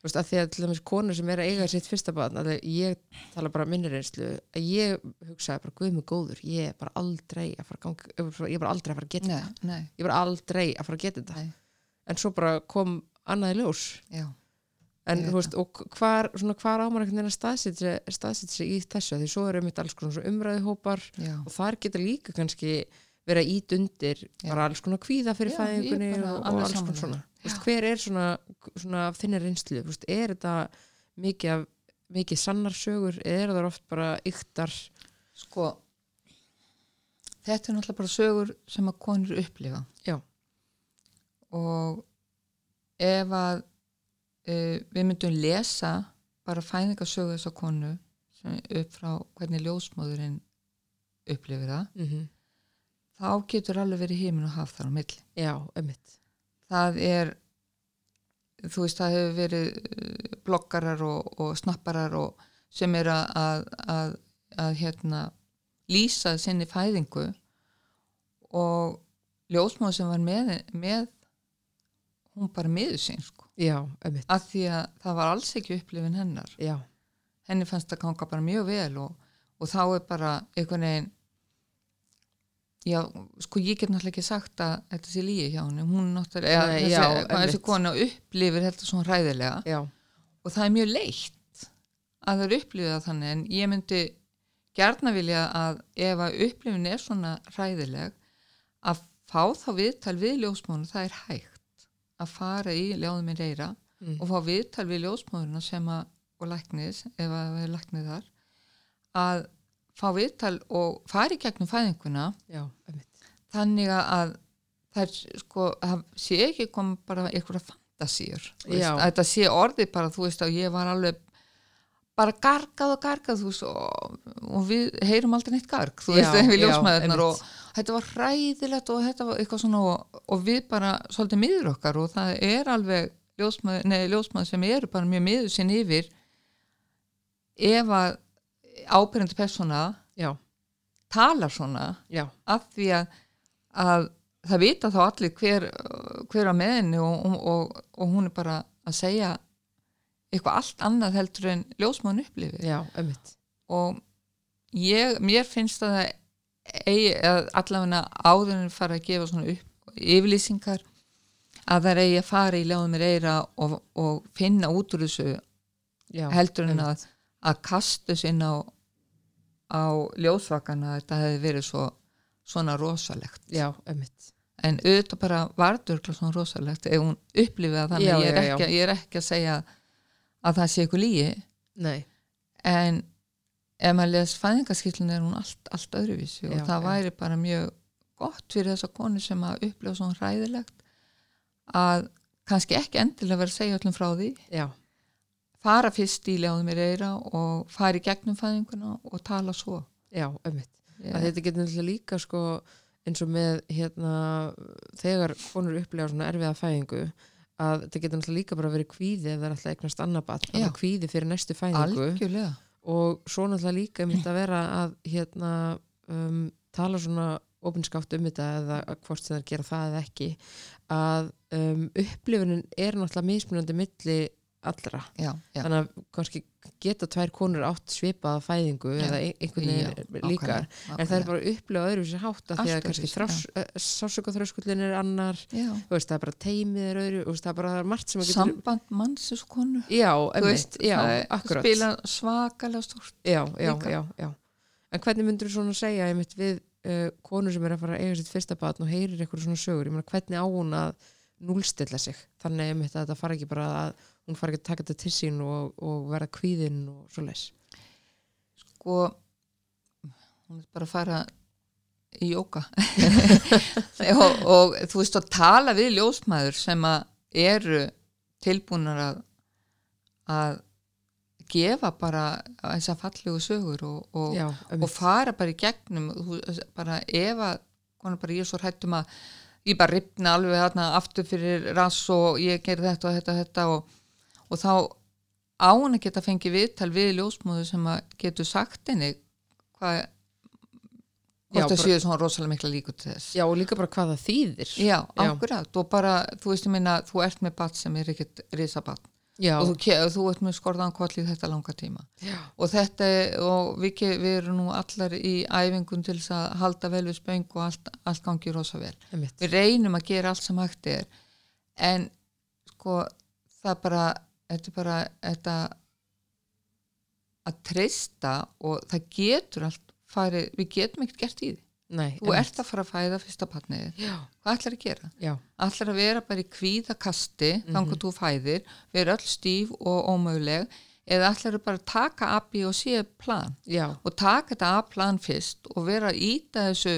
þú veist, að því að til dæmis konur sem er að eiga sitt fyrsta barn, að ég tala bara minni reynslu, að ég hugsaði bara guð mig góður, ég er bara aldrei að fara að ganga, ég er bara aldrei að fara að geta þetta. ég er bara aldrei að fara að geta þetta en svo bara kom annað í ljós. Já. En þú veist, og hvar, svona, hvar veginn að staðsetja sig í þessu, því svo eru mitt alls konar svona umræðuhópar já, og þar getur líka kannski verið að ít undir bara alls konar kvíða fyrir fæðingunni og, og alls konar svona. Veist, hver er svona, svona af þinni reynslu, veist, er þetta mikið, af, mikið sannar sögur? Eða er það oft bara yktar? Sko þetta er náttúrulega bara sögur sem að konur upplifa. Já. Og ef að uh, við myndum lesa bara fæðingarsögu þess að konu upp frá hvernig ljósmóðurinn upplifir það mm -hmm. þá getur alveg verið heimin og haf þar á milli já, það er þú veist það hefur verið uh, bloggarar og, og snapparar og sem er að, að, að, að hérna lýsa sinni fæðingu og ljósmáð sem var með, með hún bara miður sín sko. Já, af því að það var alls ekki upplifin hennar. Já, henni fannst það ganga bara mjög vel og, og þá er bara einhvern veginn já, sko ég get náttúrulega ekki sagt að þetta sé lígi hjá henni. Hún náttúrulega, Nei, þessi, já, þessi kona upplifir þetta svona hræðilega. Já, og það er mjög leitt að það er upplifið þannig en ég myndi gjarna vilja að ef að upplifin er svona hræðileg að fá þá viðtal við ljósmóðuna, það er hægt að fara í ljóðum minn reyra mm. og fá viðtal við ljósmóðurna sem að, og læknis, ef að það er læknið þar, að fá viðtal og fara í gegnum fæðinguna já, þannig að það sko, sé ekki kom bara einhverja að þetta sé orðið bara, þú veist, að ég var alveg bara gargað og gargað, veist, og, og við heyrum aldrei neitt garg, þú veist, við já, ljósmæðurnar og þetta var hræðilegt og þetta var eitthvað svona og, og við bara svolítið miður okkar og það er alveg ljósmaður, nei, ljósmaður sem eru bara mjög miður sinn yfir ef að ábyrjandi persóna já, talar svona já, af því að, að það vita þá allir hver, hver og, og, og, og hún er bara að segja eitthvað allt annað heldur en ljósmaðun upplifir. Já, ömmit og ég, mér finnst að það eigi, að allavega áður en fara að gefa svona upp yfirlýsingar að það eigi að fara í ljáðum mér eira og, og finna út úr þessu já, heldur en að, að kastu sinna á, á ljósvakana þetta hefði verið svo, svona rosalegt. Já, ömmit en auðvitað bara varður svona rosalegt ef hún upplifið að þannig. Já, ég, er ekki, ég er ekki að segja að það sé eitthvað lígi en ef maður les fæðingaskýtlun er hún allt, allt öðruvísi og Já, það já. væri bara mjög gott fyrir þessa konu sem að upplifa svona hræðilegt að kannski ekki endilega vera að segja öllum frá því. Já, fara fyrst í ljáðum mér eira og fara í gegnum fæðinguna og tala svo. Já, ömmit að þetta getur náttúrulega líka sko eins og með hérna þegar konur upplega svona erfiða fæðingu að þetta getur náttúrulega líka bara verið kvíði ef það er alltaf eignast annað bat Já. kvíði fyrir næstu fæðingu. Algjörlega. Og svo náttúrulega líka myndi að vera að hérna um, tala svona opinskátt um þetta eða hvort sem það gera það eða ekki að um, upplifunin er náttúrulega mismunandi milli allra. Já, já, þannig að kannski geta tvær konur átt svipaða fæðingu Já. eða ein- einhvern veginn líka. nákvæmlega, en það er bara upplifað öðru sér hátt af því að kannski öðruvísi, sásökaþröskullin er annar veist, það er bara teimið er öðru veist, það er bara það er margt sem að getur samband manns og konu. Já, Þú einmitt, já, það spila svakalega stort já, já, já, já. En hvernig myndur þú svona segja einmitt við uh, konur sem er að fara að eiga sitt fyrsta batn og heyrir eitthvað svona sögur, ég meina hvernig á hún að núlstilla sig, þannig að þetta fara ekki bara að hún fara ekki að taka þetta til sín og, og verða kvíðinn og svo leis sko hún er bara að fara í jóka og, og þú veist að tala við ljósmaður sem að eru tilbúnar að að gefa bara þessa fallegu sögur og, og, Já, og einmitt. fara bara í gegnum bara ef að bara ég er svo hrættum að ég bara ripna alveg aftur fyrir rass og ég ger þetta og þetta og þetta og, og þá á hann að geta fengið viðtal við ljósmóðu sem að getur sagt henni hvað hvort það séu svona rosalega mikla líkur til þess. Já, og líka bara hvað það þýðir. Já, akkurat. Og bara, þú veist ég minna, þú ert með bat sem er ekkert risabat Já, og þú, þú ert með skorðan kollið þetta langa tíma. Já, og þetta, og við, við erum nú allar í æfingun til þess að halda vel við spöng og allt, allt gangi rosa vel. Við reynum að gera allt sem hægt er. En sko það bara, þetta er bara þetta að treysta og það getur allt farið, við getum ekkert gert í því. Nei, Þú ert að fara að fæða fyrsta patnið, Já, hvað ætlar að gera? já, allar að vera bara í kvíðakasti mm Mhm. þannig að þú fæðir, vera öll stíf og ómöguleg eða allar að bara taka A, B og C plan? Já, og taka þetta A plan fyrst og vera að íta þessu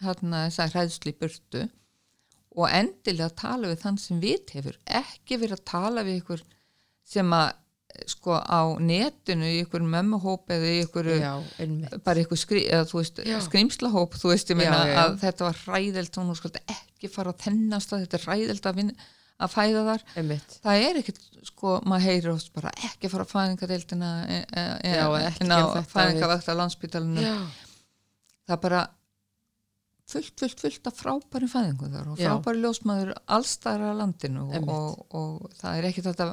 hérna þess að hræðsli burtu og endilega tala við þann sem vit hefur, ekki vera að tala við ykkur sem að sko á netinu í ykkur mömmuhóp eða í ykkur já, bara eitthvað skrí, eða, veist, skrimslahóp þú veist, ég meina Já, já, að þetta var hræðelt og nú skaldi ekki fara að þennast að þetta er hræðelt að, að fæða þar. Einmitt. það er ekkert, sko, maður heyrir oft bara ekki fara að fæðingadeildina e, e, e, Já, ekki inn á gera þetta fæðingavakt á landsbytalunum Já, það bara fullt, fullt, fullt af frábæri fæðingu þar og frábæri ljósmaður allstæðar á landinu og, og, og það er ekki þetta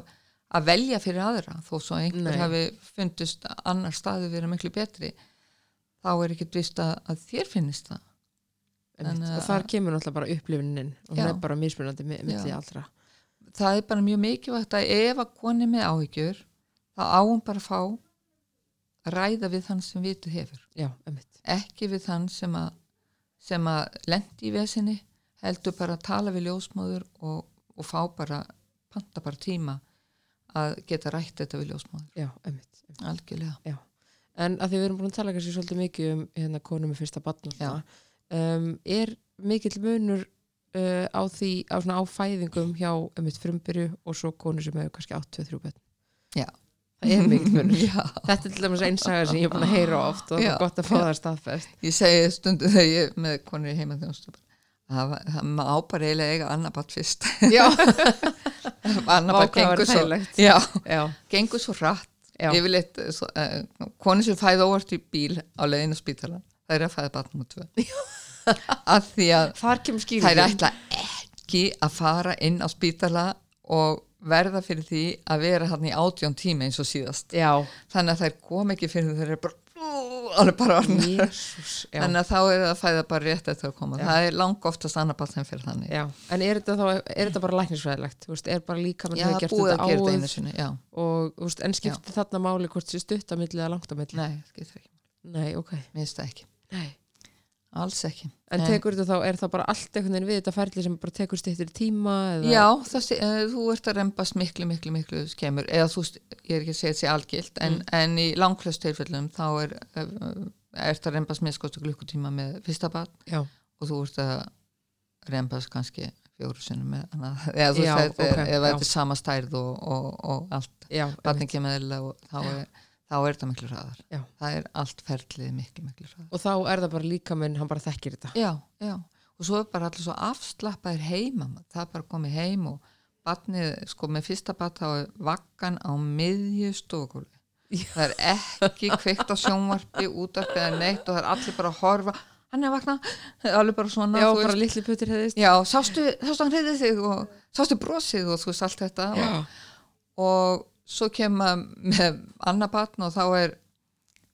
að velja fyrir aðra þó svo einhver Nei. hafi fundist annar staði vera miklu betri þá er ekki vist að, að þér finnist það að- Og þar kemur náttúrulega bara upplifunin og hún Já. er bara mismunandi mi- milli Já. allra. það er bara mjög mikilvægt að ef að koni með áhyggjur þá á hún bara að fá að ræða við þann sem vitið hefur Já, ekki við þann sem að sem að lendi í vesinni heldur bara að tala við ljósmóður og, og fá bara panta bara tíma að geta rætt þetta við ljósmóður Já, einmitt. einmitt. algjörlega En að því við erum búin að tala kannski svolítið mikið um hérna konu með fyrsta barn Já. um, er mikill munur uh, á því, á svona á fæðingum hjá um eitt frumbyrju og svo konu sem hefur kannski 8-3 börn? Já. Það er mikill munur. Þetta er til dæmis einsaga sem ég er búin að heyra oft og það er gott að fá það staðfest. ég segi stundu þegar ég er með konur í heima þjónustu það, það maður á bara eiginlega eiga annar batt fyrst var gengur svo já, já, gengur svo hratt. Já, yfirleitt uh, konur sem fæða óvart í bíl á leiðinu spítala það er að fæða batnum og tvö. Af því að þær skýringin. ætla ekki að fara inn á spítala og verða fyrir því að vera hann í átjón tíma eins og síðast. Já, þannig að þær kom ekki fyrir eru bara bara já. þannig að þá er það að fæða bara rétt eftir að koma. Já. það er lang oftast annar bara þeim fyrir þannig. Já, en er þetta þá, er þetta bara læknisfræðilegt, er bara líka með þau þetta að gera þetta áður og, veist, en skiptir þarna máli hvort sé stutt að milli eða langt að milli? nei, skiptir ekki Nei, ok, mér finnst það ekki, nei. Alls ekki En tekur þetta þá, er það bara allt einhvern veginn við þetta ferli sem bara tekur stýttir tíma? Eða? Já, það, eh, þú ert að rembast miklu, miklu, miklu skemur, eða þú, ég er ekki að segja þetta sé algilt, en, Mm. en í langflest tilfellum þá er, eh, ert að rembast miskostu klukkutíma með fyrsta bad Já, og þú ert að rembast kannski fjóru með annað, eða þú veist, þetta er, ok, ef þetta er sama stærð og, og, og allt, já, barni einmitt. kemur og þá er, þá er þetta miklu hraðar. Já. Það er allt ferlið miklu, miklu hraðar. og þá er það bara líka minn, hann bara þekkir þetta. Já, já. Og svo er bara allir svo afslappaðir heima. Það er bara komið heim og batnið, sko með fyrsta bat þá er vakkan á miðju stofugóli. Það er ekki kveikt á sjónvarpi, útarpið eða neitt og það er allir bara að horfa. Hann er vakna, allir bara svona. Já, bara litli putur hefðist. Já, sástu, sástu hann reyðið þig og sástu brosið og þú veist allt þetta. Og, og svo kemur með annar batn og þá er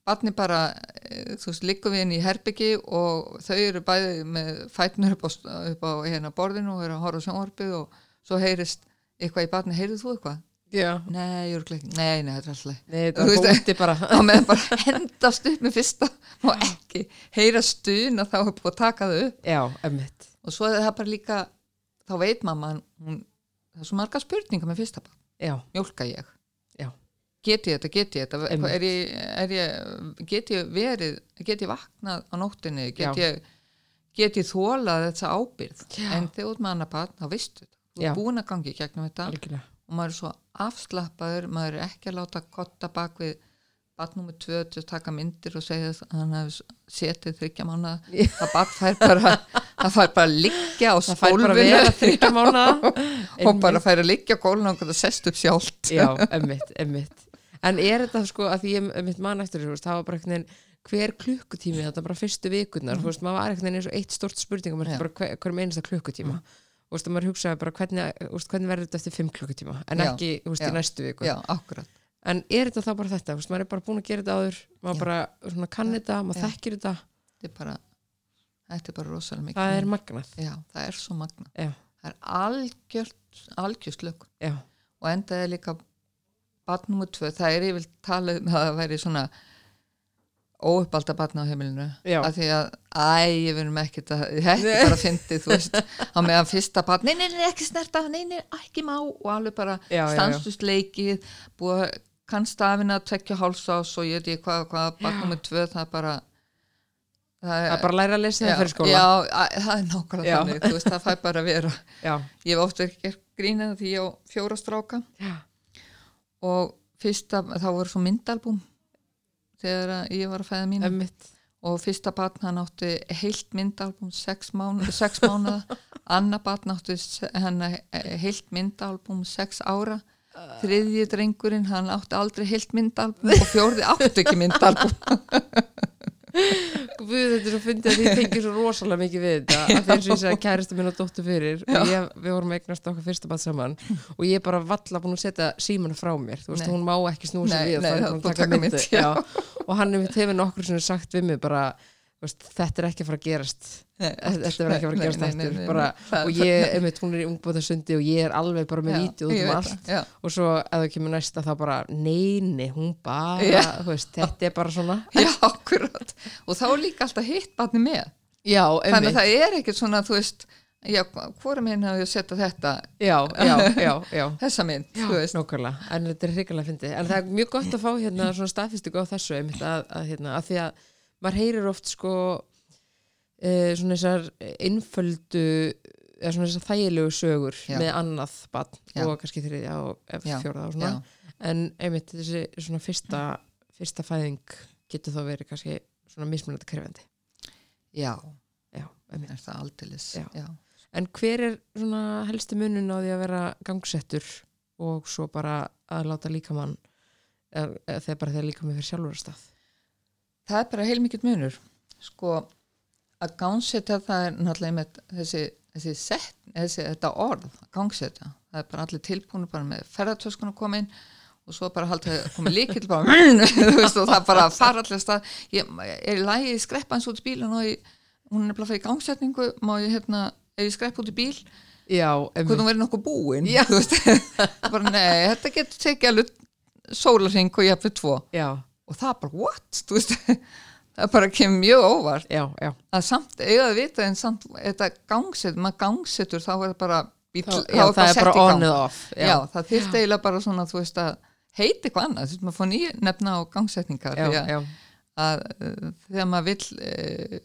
batni bara, eh, þú veist, liggum við inn í herbyggi og þau eru bæði með fætnur upp á, upp á hérna borðinu og eru að horfa sjónvarpið og svo heyrist eitthvað í batni, heyrið þú eitthvað? Já. Nei, ég eru ekki, nei, nei, þetta er alltaf Nei, þetta er búti bara. þá með bara hendast upp með fyrsta og ekki heyra stun að þá er búið að taka þau upp Já, emmitt. og svo er það bara líka þá veit mamma hún, það er svo marga spurningar með fyrsta barn Já, mjólka ég. Get ég þetta, get ég þetta? Er ég, er ég, get ég verið get ég vaknað á nóttinni get Já. ég, get ég þólað þessa ábyrð Já. en þegar með annar barn þá þetta. Þú er búin að gangi gegnum þetta algjörlega. og maður er svo afslappaður maður er ekki að láta kotta bak við batnúmi tvö til að taka myndir og segja að hann hefði setið þryggja mánu það bat fær bara það fær bara að liggja á mánu og bara fær að liggja á gólun og það sest upp sjálft. Já, emmitt, emmitt en er þetta sko að því ég emmitt mann eftir það var bara einhvern veginn hver klukkutími þetta bara fyrstu vikurnar, þú veist, maður var einhvern veginn eins og eitt stort spurningum, Já. bara hver, hverjum einasta klukkutíma. Þú veist, maður hugsaði bara hvernig, hvernig verður þetta eftir fimm klukkutíma en Já. ekki, veist, Já. í næstu viku. Já, en er þetta þá bara þetta, maður er bara búin að gera þetta áður maður bara svona kann þetta, maður þekkir þetta. Þetta er bara, þetta er bara rosalega mikið. Það er magnað. Já, það er svo magna já, það er algjört, algjört slökun. Já, og endaði líka batnúmu tvö, það er yfir talað um að það væri svona óuppalda batna á heimilinu. Já. af því að, æ, ég verðum ekkert að þetta er bara fyndið, þú veist. Á meðan fyrsta batn, nei, nei, nei, ekki snerta nei, nei, ekki má og alveg bara Já, já, já. stanslust leikið búið að kann stafina að tvekja hálsás og ég veit ekki hvað, hvað batnúmu tvö, það er bara það það er bara að læra að lesa það fyrir skóla. já, að, það er nákvæmlega Já. þannig, þú veist, það fær bara að vera. Já, ég hef oft ekki gert grínið því ég á fjóra stráka. Já, og fyrsta, þá voru svo myndalbúm þegar ég var að fæða mín emmitt og fyrsta batn hann átti heilt myndalbúm sex, mánu, sex mánuða annar batn átti hann heilt myndalbúm sex ára. Þriðji drengurinn hann átti aldrei heilt myndalbúm og fjórði átti ekki myndalbúm Guð, þetta er svo fyndið að þið tengir svo rosalega mikið við þetta að því eins og ég kæristu minn og dóttu fyrir og ég, við vorum að eignast okkar fyrsta bát saman og ég er bara valla búin að setja símana frá mér þú veist, Nei. hún má ekki snúsa Nei, við nei, er að já. já. og hann hefur nokkur sem sagt við mig bara veist, þetta er ekki að fara að gerast. Þetta þetta er ekki að fara að gerast Nei, nei, nei, nei, bara, og ég, einmitt, hún er í ungbúðasundi og ég er alveg bara með vítið út ég um allt. það, og svo ef það kemur næsta þá bara neini, hún bara veist, þetta er bara svona. Já, og þá er líka alltaf hitt batni með. Já, þannig að það er ekkert svona, þú veist já, hvora minn hafði að setja þetta? Þessa Já, þú veist. en þetta er hrikalega fyndið. En það er mjög gott að fá hérna svona staðfistingu á þessu einmitt að, að, hérna, að því að maður heyrir oft sko e, svona þessar einföldu eða svona þessar þægilegu sögur Já. með annað barn Já. og kannski þriðja og fjórða og svona já. en einmitt þessi svona fyrsta fyrsta fæðing getur þá verið kannski svona mismunandi krefandi já, já, einmitt. er það Já. já. en hver er svona helsti munun á því að vera gangsettur og svo bara að láta líkamann eða eða þegar bara þegar líkamann fyrir sjálfur að stað það er bara heilmikið munur. Sko að gánsetta það er náttúrulega með þessi, þessi sett, þessi, þetta orð að gánsetta, það er bara allir tilbúinu bara með ferðartöskun að koma inn og svo bara haldið að koma líkil bara, veist, og það bara fara allir stað. Ég er í lagi skreppa eins út í bíl og ég, hún er bara fyrir gangsetningu má ég hérna, ef ég skrepp út í bíl þú verið nokkuð búin Já. þú veist, bara nei, þetta getur tekið alveg sólarring og ég fyrir tvo. Já, og það bara, what, þú veist það bara kemur mjög óvart. Já, já, að samt eiga að vita en samt þetta gangset, maður gangsetur þá er bara bíl, Þá- já það er bara í gang. on eða off já. það þyrst eiginlega bara svona þú veist að heiti eitthvað annað, þú veist maður fór nýja nefna á gangsetningar því að, uh, þegar maður vill uh,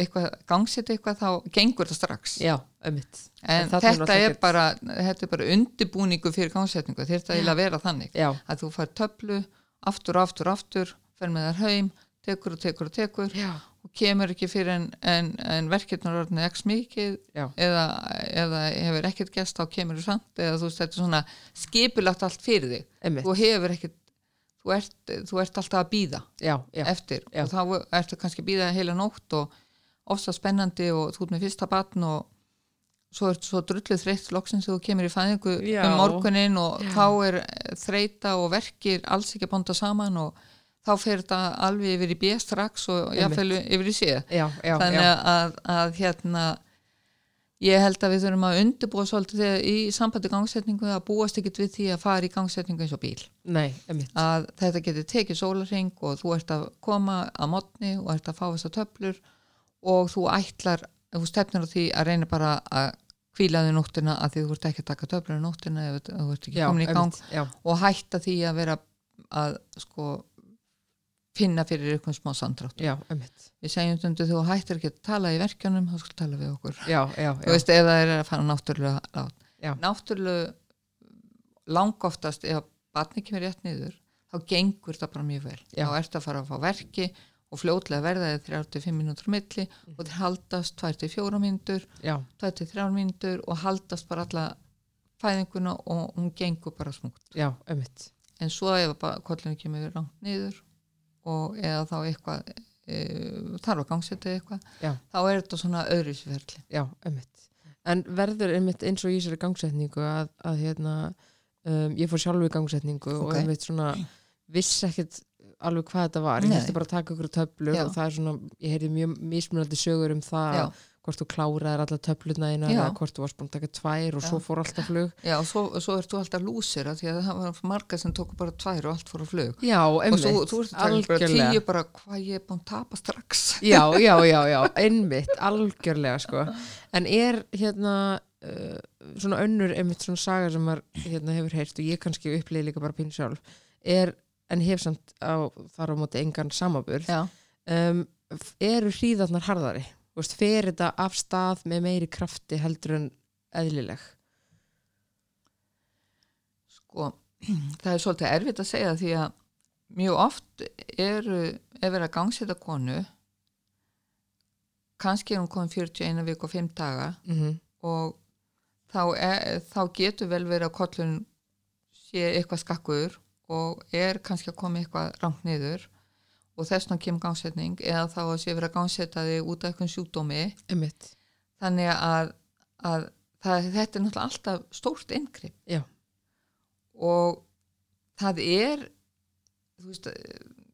eitthvað gangseta eitthvað þá gengur það strax. Já, ömmitt en er þetta er bara þetta er bara undibúningu fyrir gangsetningu. Þyrst eiginlega að vera þannig að þú fær töflu aftur, aftur, aftur fer með þær heim, tekur og tekur og tekur já, og kemur ekki fyrir en, en, en verkefnar orðinu x mikið já, eða, eða hefur ekkert gest þá kemur þú samt eða þú veist þetta er svona skipulagt allt fyrir þig. Ömmitt þú hefur ekkert þú ert, þú ert alltaf að býða já, já, eftir já. og þá ertu kannski að býða heila nótt og ofta spennandi og þú ert með fyrsta batn og svo ertu svo drulluð þreytt loksins þegar þú kemur í fæðingu um morgunin og Já. þá er þreita og verkir alls ekki að bonda saman og þá fer þetta alveg yfir í B strax og jáfnvel yfir í C já, já, þannig já, að, að hérna ég held að við þurfum að undirbúa svolítið í sambandi gangsetningu að búast ekkert við því að fara í gangsetningu eins og bíl. Nei, að þetta getur tekið sólarring og þú ert að koma að mótni og ert að fá þessar töflur og þú ætlar, þú stefnir á því að reyna bara að kvíla þig nóttina að því þú ert ekki að taka töflur nóttina ef þú ert ekki komin í gang einmitt, já, og hætta því að vera að sko finna fyrir ykkur smá sandrátt við segjum stundu þú hættir ekki að tala í verkjunum þá skal tala við okkur. Já, já, þú já, veist ef það er að fara náttúrulega náttúrulega langoftast ef batni kemur rétt niður þá gengur það bara mjög vel. Já. þá ertu að fara að fá verki og fljótlega verða þið 35 mínútur milli og þeir haldast 2-4 mínútur já, 2-3 mínútur og haldast bara alla fæðinguna og hún gengur bara smúkt já, en svo ef kollinu kemur rangt niður og eða þá eitthvað e, þarf að gangsetta eitthvað Já. þá er þetta svona öðruvísverðli já, ömmit en verður einmitt eins og í þessari gangsetningu að, að hérna um, ég fór sjálfu í gangsetningu og Ok. einmitt svona vissi ekkert alveg hvað þetta var, ég þurfti bara að taka okkur töflur Já. og það er svona, ég heyrði mjög mismunandi sögur um það já, hvort þú kláraðir alla töfluna eina eða hvort þú varst búin að taka tvær og svo fór alltaf flug. Já, og svo, svo ert þú alltaf lúsir því að það var marga sem tóku bara tvær og allt fór á flug. Já, og einmitt, svo, þú ert að taka bara algjörlega. tíu bara hvað ég er búin að tapa strax. Já, já, já, já, einmitt, algjörlega sko, en er hérna uh, svona önnur einmitt svona saga sem maður hérna, hefur heyrt og ég kannski upplýði líka bara pínu sjálf er, en hef samt á, þar á móti engan samaburð um, eru hríðarnar harðari? Veist, fer þetta af stað með meiri krafti heldur en eðlileg? Sko það er svolítið erfitt að segja því að mjög oft eru ef verið að gangsetta konu kannski er hún komin 41 vik og 5 daga mm -hmm. og þá, er, þá getur vel verið að kollun sé eitthvað skakkur og er kannski að koma eitthvað rangt niður og þess vegna kemur gangsetning eða þá að sé verið að gangsetta þig út af eitthvað sjúkdómi. Einmitt, þannig að, að það, þetta er náttúrulega alltaf stórt inngrip. Já, og það er veist,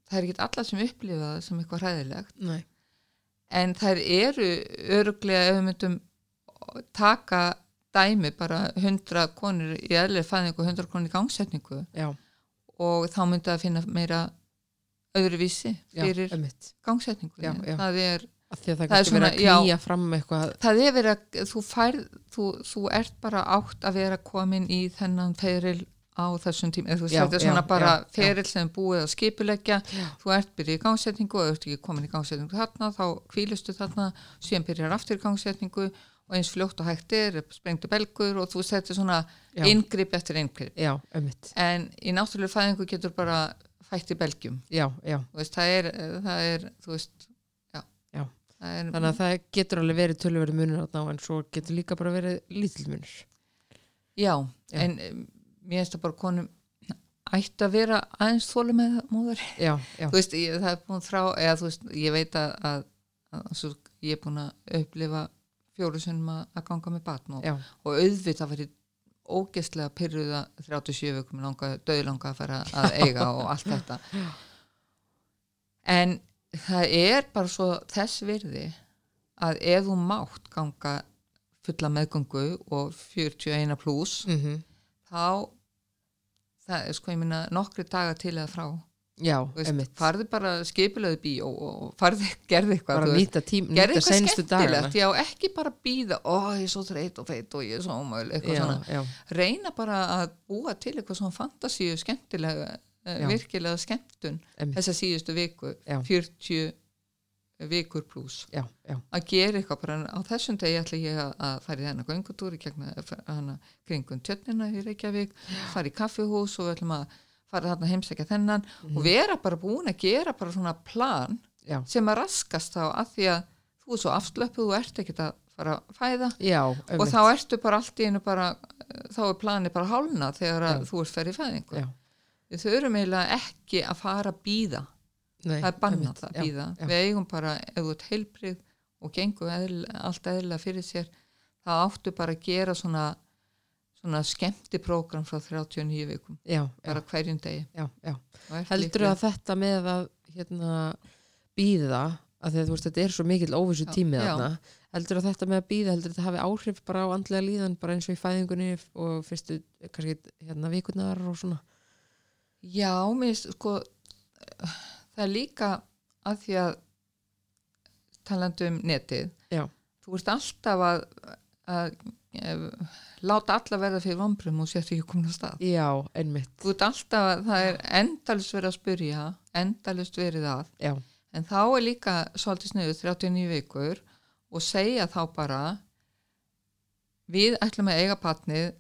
það er ekki alla sem upplifa það sem eitthvað hræðilegt. Nei. En þær eru öruglega ef við myndum taka dæmi bara 100 konur í eðlega fæðingu og 100 konur í gangsetningu. Já, og þá myndi að finna meira öðruvísi fyrir einmitt. gangsetningu Já, já. það er því að það er að svona, já. það er verið að þú færð þú, þú ert bara átt að vera komin í þennan feril á þessum tíma, þú er svona já, bara já, feril sem búið að skipuleggja. Þú ert byrjið í gangsetningu og ert ekki komin í gangsetningu þarna, þá kvílustu þarna síðan byrjar aftur í gangsetningu og eins fljótt og hægt er, sprengtu belgur og þú er svona Já. inngrip eftir inngrip, já, einmitt, en í náttúrulega fæðingu getur bara fætt í belgjum já, já þú veist, það er, það er þú veist, já, Já. Það er, þannig að það getur alveg verið tölverið munur þarna á, en svo getur líka bara verið lítill munur Já, Já. en um, mér finnst það bara konum ætti að vera aðeins þólu með móður. já, já, Þú veist, ég, það er búin þrá, eða þú veist, ég veit að, að, að, að ég er búin að upplifa fjóru sinnum að, ganga með batn og, og auðvitað var ég ógeðslega pyrruða 37 vikum langa, döðlanga að fara að eiga og allt þetta. En það er bara svo þess virði að ef þú mátt ganga fulla meðgöngu og 41 pluss mm þá það er sko ég minna nokkri daga til eða frá já, veist, farðu bara skipilöðu bíó og farðu, gerðu eitthvað bara nýta tím, nýta senstu skemmtilegt. Já, ekki bara býða, ó ég er svo þreyt og feit og ég er svo ómöl, eitthvað já, svona. já, reyna bara að búa til eitthvað svona fantasíu skemmtilega eh, virkilega skemmtun einmitt, þessa síðustu viku, Já. 40 vikur pluss að gera eitthvað bara á þessum degi ætla ég að, fara í þennan göngutúri kringum tjötnina í Reykjavík fara í kaffihús og við ætlum að fara þarna heimsækja þennan og vera bara búin að gera bara svona plan já, sem að raskast þá að því að þú er svo afslöpuð, þú ert ekkert að fara að fæða já, og þá ertu bara allt í einu bara þá er planið bara hálna þegar að Já. þú ert ferð í fæðingu. Við þurfum eiginlega ekki að fara að býða nei, það er bannað það að býða við eigum bara, ert heilbrið og gengur eðl, allt eðlilega fyrir sér þá áttu bara að gera svona svona skemmti prógram frá 39 vikum, já, já, bara hverjum degi já, já. Og ert heldur líklega- að þetta með að hérna býða að því að þú veist þetta er svo mikill óvissu Já, tími já. þarna heldur að þetta með að býða, heldur að þetta hafi áhrif bara á andlega líðan, bara eins og í fæðingunni og fyrstu, kannski hérna vikurnar og svona Já, mér sko það er líka að því að talandi um netið Já. þú ert alltaf að, að láta alla verða fyrir vombrum og sért ekki komin á stað. Já, ert alltaf að það er endalist verið að spyrja endalist verið að. Já, en þá er líka svolítið sniður 39 vikur og segja þá bara við ætlum að eiga patnið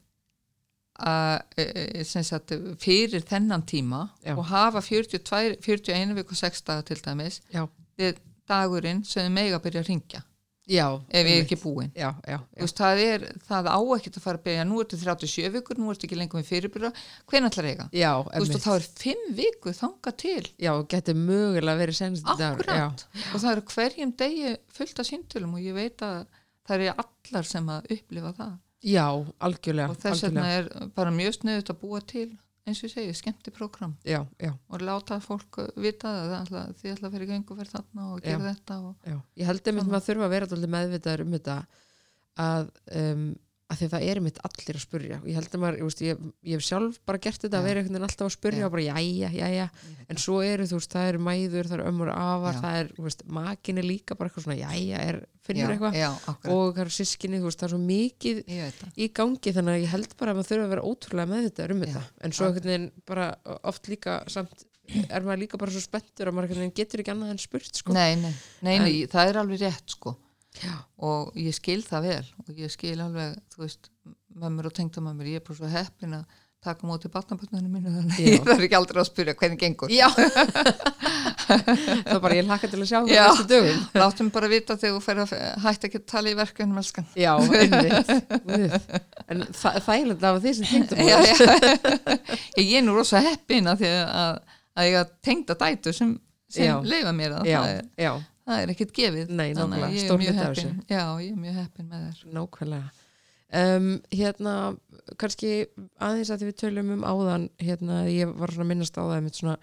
að, e, e, sem sagt, fyrir þennan tíma Já. og hafa 42, 41 viku 6 daga til dæmis. Já, við dagurinn sem við mega að byrja að ringja já ef einmitt. erum ekki búin. Já, já, veist, það, er, það á ekkert að fara að byrja nú ertu 37 vikur, nú ertu ekki lengur með fyrirbyrja hvernig ætlar að eiga? veist, þá er 5 viku þanga til. Já, getur mögulega verið senst akkurat, og það eru hverjum degi fullt af síntölum og ég veit að það eru allar sem að upplifa það. Já, algjörlega og þess vegna er bara mjög sniðut að búa til eins og ég segi, skemmti prógram. Já, já, og láta fólk vita það því ætla að fyrir gengu fyrir þarna og gera Já. þetta og, ég held einmitt maður þurfa að vera meðvitaður um þetta að um, að því að það er einmitt allir að spurja. Og ég held að maður, ég, ég, ég hef sjálf bara gert þetta að Já. vera einhvern veginn alltaf að spurja og bara jæja, jæja, en svo eru þú veist, það eru mæður, það eru ömmur afar, Já. það er, þú veist, makin er líka bara eitthvað svona, jæja, er, finnur eitthvað? og það eru sískinni, þú veist, það er svo mikið í gangi þannig að ég held bara að maður þurfa að vera ótrúlega meðvitaður um Já. þetta. En svo einhvern veginn bara oft líka samt er maður líka bara svo spenntur að maður getur ekki annað en spurt sko. nei, nei, nei, nei, það er alveg rétt sko Já. og ég skil það vel og ég skil alveg, þú veist mömmur og tengdamömmur, ég er bara svo heppin að taka móti batnabötnunum mínu þannig að ég þarf ekki aldrei að spyrja hvernig gengur. Það er bara ég hlakka til að sjá það Já. næstu dögum. Láttum bara vita þegar þú fer að hætta ekki að tala í verkefnum elskan. Já, einmitt. En það, þægilegt af því sem já. ég er nú rosa heppin að að, að ég tengda dætu sem, sem leifa mér það. Já, það er, já, það er ekkert gefið. Nei, Þannig að nákvæmlega, ég er mjög heppin. já, ég er mjög heppin með þér. Nákvæmlega. Um, Hérna, kannski aðeins að því við tölum um áðan hérna, ég var svona að minnast á það svona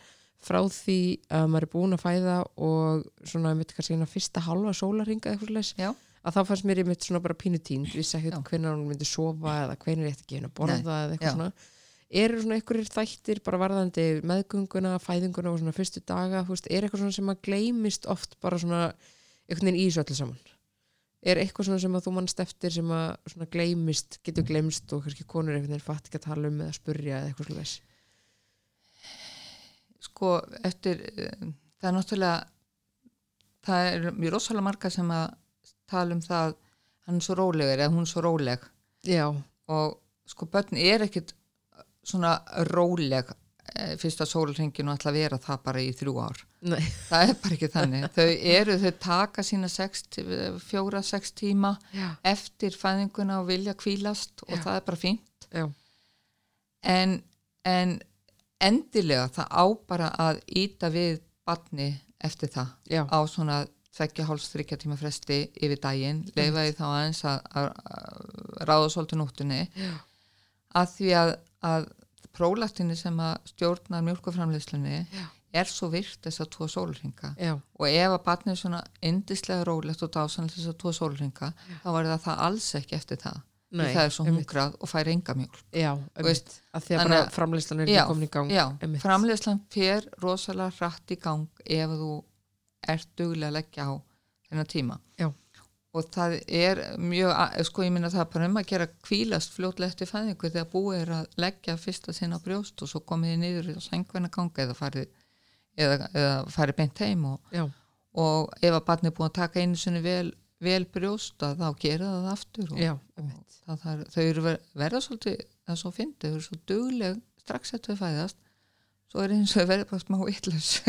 frá því að maður er búin að fæða og svona einmitt kannski hérna fyrsta halva sólarringa eitthvað leis já, að þá fannst mér einmitt svona bara pínu tínd vissi ekki Já. hvernig hún myndi sofa eða hvernig er ekki hérna að borða eða Já. eitthvað svona eru svona einhverjir þættir bara varðandi meðgönguna, fæðinguna og svona fyrstu daga, þú veist, er eitthvað svona sem að gleymist oft bara svona einhvern veginn í þessu öllu saman? Er eitthvað svona sem að þú mannst eftir sem að svona gleymist, getur gleymst og kannski konur einhvern veginn fatt ekki að tala um eða spurja eða eitthvað svona sko eftir eh, það er náttúrulega það er mjög rosalega marga sem að tala um það hann er svo rólegur eða hún er svo róleg. Já, og sko börn er ekkit svona róleg eh, fyrsta sólringin og ætla að vera það bara í þrjú ár. Nei, það er bara ekki þannig. Þau eru, þau taka sína sex, fjóra, sex tíma já, eftir fæðinguna og vilja kvílast og Já. það er bara fínt. En, en endilega það á bara að íta við barni eftir það já, á svona tveggja háls þryggja tíma fresti yfir daginn, leifa því þá aðeins að, að, að ráða svolítið nóttunni. Já, að því að, að prólastinni sem að stjórnar mjölkuframleyslunni er svo virt þess að tvo sólringa og ef að barnið er svona indislega rólegt og dásanlega þess að tvo sólringa þá var það það alls ekki eftir það. Nei, það er svo hungrað og fær enga mjölk Já, veist, að því að framleyslan er Já, ekki komin í gang Já, einmitt. framleiðslan fer rosalega hratt í gang ef þú ert duglega að leggja á þennan tíma. Já. Og það er mjög, sko ég minna það er bara um að gera kvílast fljótlega eftir fæðingu þegar búið er að leggja fyrsta sinna brjóst og svo komið þið niður í sængvenna ganga eða farið, eða, eða farið beint heim og, og ef að barnið er búið að taka einu sinni vel, vel brjósta þá gera það aftur og, já, og það, það, þau eru ver, verða svolítið það er svo fyndið, þau eru svo dugleg strax eftir þau fæðast svo er eins og verða bara smá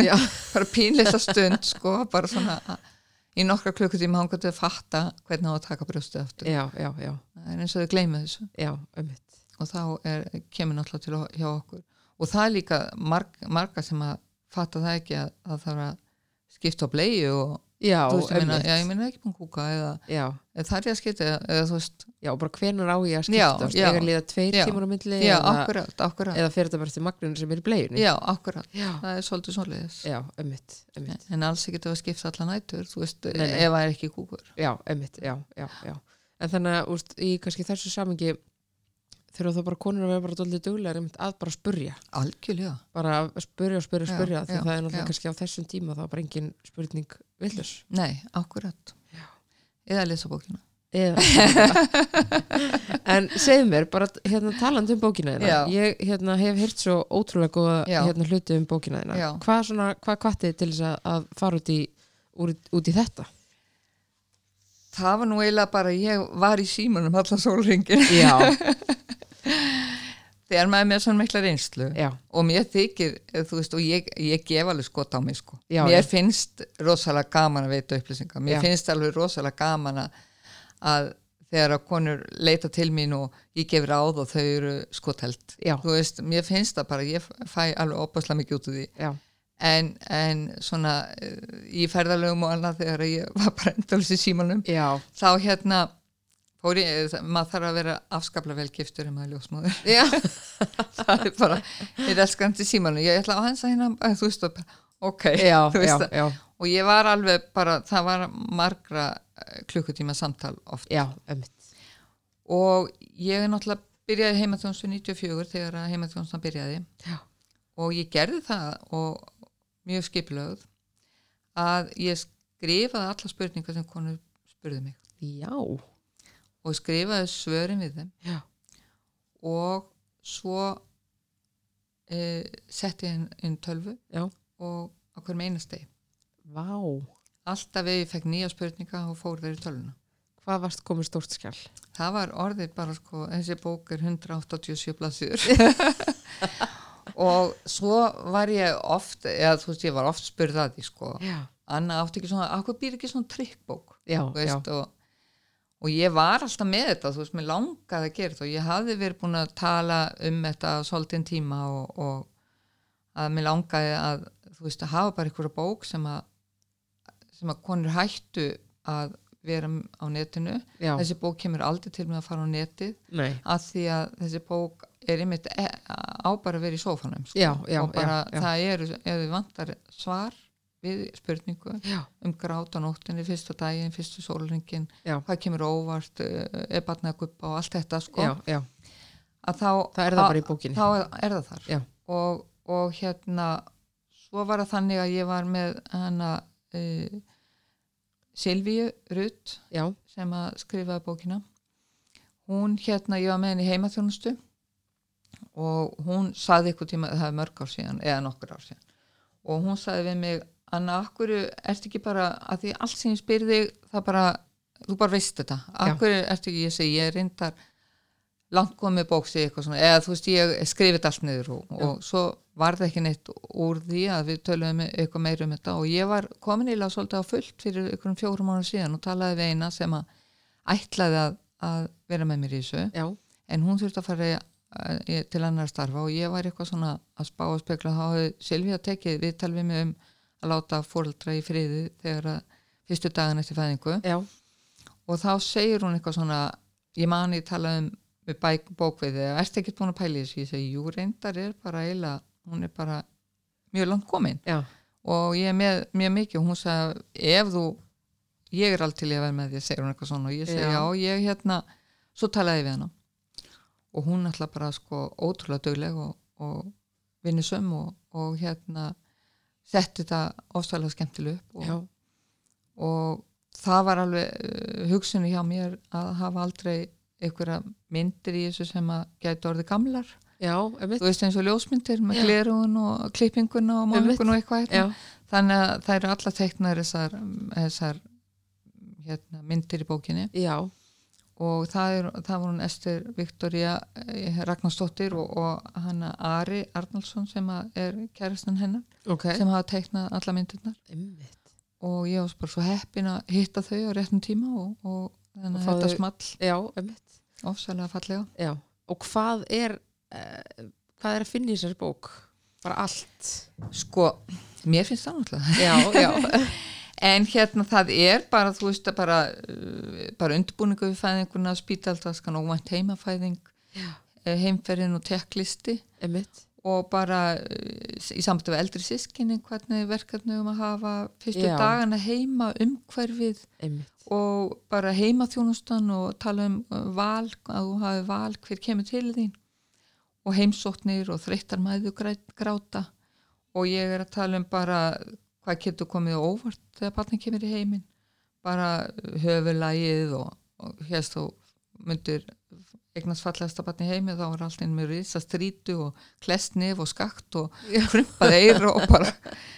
Já, bara pínleita stund sko, bara svona í nokkra klukkutíma hann gæti að fatta hvernig á að taka brjóstið aftur. Já, já, já, það er eins og þau gleyma þessu. Já, einmitt. Og þá er, kemur náttúrulega til hjá okkur. Og það er líka marg, marga sem að fatta það ekki að það þarf að skipta á bleiu og Já, veist, ég einmitt. já, ég meina ekki búin kúka eða, það er ég að skipta eða, veist, já, bara hvenar á ég að skipta já. Eða liða tveir Já. tímar á milli já, eða, akkurat, akkurat. eða fyrir þetta bara til magninu sem er í bleiunni. Já, akkurat, já, það er svolítið svoleiðis. Já, einmitt, einmitt. en alls ekki að skipta alla nætur veist, Nei, nei. ef það er ekki kúkur Já, einmitt, já, já, já. En þannig að, í kannski þessu samingi þurfa þá bara konur að vera bara dólítið duglegar að bara spurja. Algjörlega, bara spurja og spurja og Já, spurja því já, það er náttúrulega já. kannski á þessum tíma þá er bara engin spurning villus nei, akkurat. Eða að lesa bókina. Eða. En segðu mér, bara hérna talandi um bókina þína. Já. ég hérna, hef heyrt svo ótrúlega góða Já. hérna, hluti um bókina þína. Já. hvað, svona, hvað kvattið til þess að, að fara út í, úr, út í þetta? Það var nú eiginlega bara ég var í símanum allan sólringin Já, þegar maður er með svona mikla reynslu já, og mér þykir, eh, þú veist, og ég, ég gef alveg skot á mig sko. Já, mér finnst rosalega gaman að veita upplýsingar. Mér finnst alveg rosalega gaman að, þegar að konur leita til mín og ég gef ráð og þau eru skotelt Já. þú veist, mér finnst það bara, ég fæ alveg opaslega mikið út úr því. Já, en, en svona eh, í ferðalögum og annað þegar ég var bara endalus í símanum já, þá hérna fór ég, maður þarf að vera afskaplega vel giftur um að ljósmóður já, það er bara, ég er elskandi símanum. Ég ætla á hans að hérna, eh, þú veist ok, já, þú já, veist það. Já, og ég var alveg bara, það var margra eh, klukkutíma samtal oft. Já, og ég er náttúrulega byrjaði heimaþjónstu 94 þegar að heimaþjónsta byrjaði. Já. og ég gerði það og mjög skipilögð að ég skrifaði alla spurningar sem konur spurði mig. Já, og skrifaði svörin við þeim. Já, og svo e, setti ég inn, inn tölvu já, og á hverjum einastegi vá, alltaf ef ég fekk nýja spurninga og fór þeir í tölvuna. Hvað varst komið stórt skjál? það var orðið bara sko þessi bók er 187 blaðsjur og svo var ég oft eða þú veist ég var oft spurð að því sko. Já, Anna átti ekki svona, akkur býr ekki svona trikkbók já, veist, og, og ég var alltaf með þetta þú veist, mér langaði að gera þetta og ég hafði verið búin að tala um þetta svolítinn tíma og, og að mér langaði að þú veist, að hafa bara einhverja bók sem að sem að konur hættu að vera á netinu. Já, þessi bók kemur aldrei til með að fara á netið nei, að því að þessi bók er einmitt e á bara að vera í sófanum sko. já, já, og bara já, það eru, ef þið vantar svar við spurningu já, um grát á nóttinni, fyrsta daginn, fyrstu sólringin, hvað kemur óvart uh, er guppa og allt þetta sko, já, að þá það er það bara í bókinni. þá er það þar. Og, og hérna svo var það þannig að ég var með hana uh, Silvíu Rutt sem að skrifaði bókina. Hún hérna, ég var með henni heimaþjónustu og hún saði ykkur tíma, það er mörg ár síðan eða nokkur ár síðan og hún saði við mig, Anna, akkur ert ekki bara, að því allt sem ég spyrði það bara, þú bara veist þetta. Akkur ert ekki, ég segi, ég reyndar langt komið bóksi eitthvað svona, eða þú veist, ég skrifið allt niður og, og svo var það ekki neitt úr því að við töluðum eitthvað meira um þetta. Og ég var komin ílega svolítið á fullt fyrir einhverjum fjórum ára síðan og talaði við eina sem að ætlaði að, að vera með mér í þessu. Já, en hún þurfti að fara eh, til annar starfa og ég var eitthvað svona að spá að láta fóreldra í friði þegar að fyrstu dagan eftir fæðingu. Já, og þá segir hún eitthvað svona ég mani tala um bókveiði eða ertu ekkert búin að pæla í þessu? Ég segi, jú reyndar er bara eiginlega hún er bara mjög langt komin. Já, og ég er með mjög mikið og hún sagði ef þú ég er allt til ég að vera með því, segir hún eitthvað svona. Og ég segi Já. já, ég hérna svo talaði við hana. Og hún ætla bara sko ótrúlega dögleg og, og vinnusöm og, og hérna setti þetta ofstæðlega skemmtileg upp og, og það var alveg uh, hugsunni hjá mér að hafa aldrei einhverja myndir í þessu sem að gæti orðið gamlar. Já, þú veist eins og ljósmyndir með glerun og klippinguna og málingun og eitthvað hérna. þannig að það eru alla teiknar þessar, þessar hérna, myndir í bókinni. Já, og það, er, það var hún Ester Viktoria eh, Ragnarsdóttir og, og hanna Ari Arnaldsson sem að er kærastan hennar ok, sem hafa teiknað alla myndirnar. Ömmit, og ég var bara svo heppin að hitta þau á réttum tíma og, og þannig að þetta small. Ofsalega fallega. Já, og hvað er, uh, hvað er að finna í þessari bók? Bara allt. sko, mér finnst það náttúrulega. Já, já, en hérna það er bara þú veist að bara, uh, bara undirbúningu við fæðinguna, spítaltaskan óvænt heimafæðing Já. eh, heimferðin og tekklisti ömmit, og bara uh, í við eldri sískinni hvernig verkefni um að hafa fyrstu Já. dagana heima umhverfið ömmit, og bara heimaþjónustan og tala um uh, val, að þú hafi val hver kemur til þín. Og heimsóknir og þreyttar mæðu grá- gráta. Og ég er að tala um bara hvað getur komið óvart þegar barnið kemur í heiminn? Bara höfulægið og, og hérst þú myndir eignast fallegasta barn í heimi þá var allt inn með risa strítu og klest nef og skakt og krumpað eir og bara,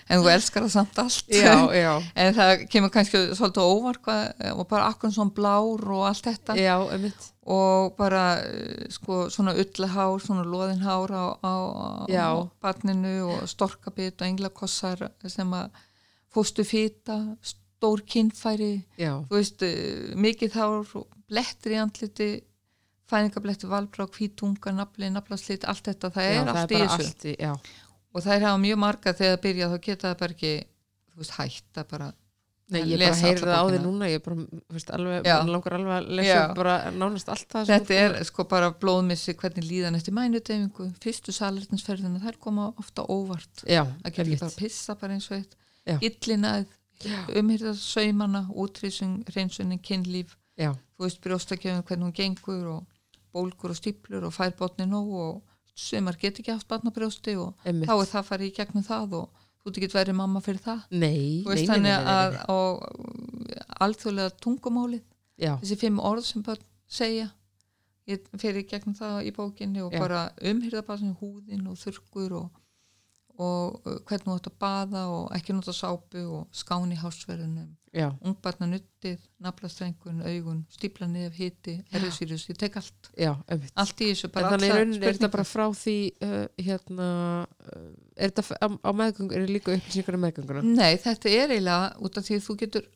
en þú elskar það samt allt. Já, já, en það kemur kannski svolítið óvar hvað, og bara akkur svona blár og allt þetta. Já, og bara eh, sko svona ullahár, svona loðinhár á, á, á barninu og storkabit og englakossar sem að fóstu fýta, stór kinnfæri veist, eh, mikið hár og blettir í andliti fæðingabletti, valbrá, hvítunga, nafli, naflaslit, allt þetta, það já, er það allt er í þessu allt já, og það er hafa mjög marga þegar það byrja þá geta það bara ekki, þú veist, hætt að bara Nei, ég bara heyrði það á því núna, ég bara, veist, alveg, Já. langar alveg að lesa Já. bara nánast allt það Þetta er sko bara blóðmissi hvernig líðan eftir mænudeyfingu, fyrstu salertinsferðina, þær koma ofta óvart. Já, Það getur bara pissa bara eins og eitt. Já. Illinað, umhyrða saumana, útrísing, reynsunin, kynlíf, Já, þú veist brjóstakjöfum hvernig hún gengur og bólgur og stíplur og fær botni nóg og sumar get ekki haft barnabrjósti og einmitt. þá er það farið í gegnum það og þú getur verið mamma fyrir það. Nei, veist nei, nei, nei, að nei. á alþjóðlega tungumálið Já, þessi fimm orð sem börn segja ég fer í gegnum það í bókinni og Já. bara umhyrða bara húðin og þurrkur og, og uh, hvernig þú ætti að baða og ekki nota sápu og skáni hásverðunum ungbarna nuttið, naflastrengun, augun stípla niður hiti, erðsýrjus ég tek allt, já, allt í þessu bara þannig er þetta bara frá því uh, hérna uh, er þetta á, á meðgöngu, er þetta líka upplýsingar um meðgönguna? Nei, þetta er eiginlega út af því þú getur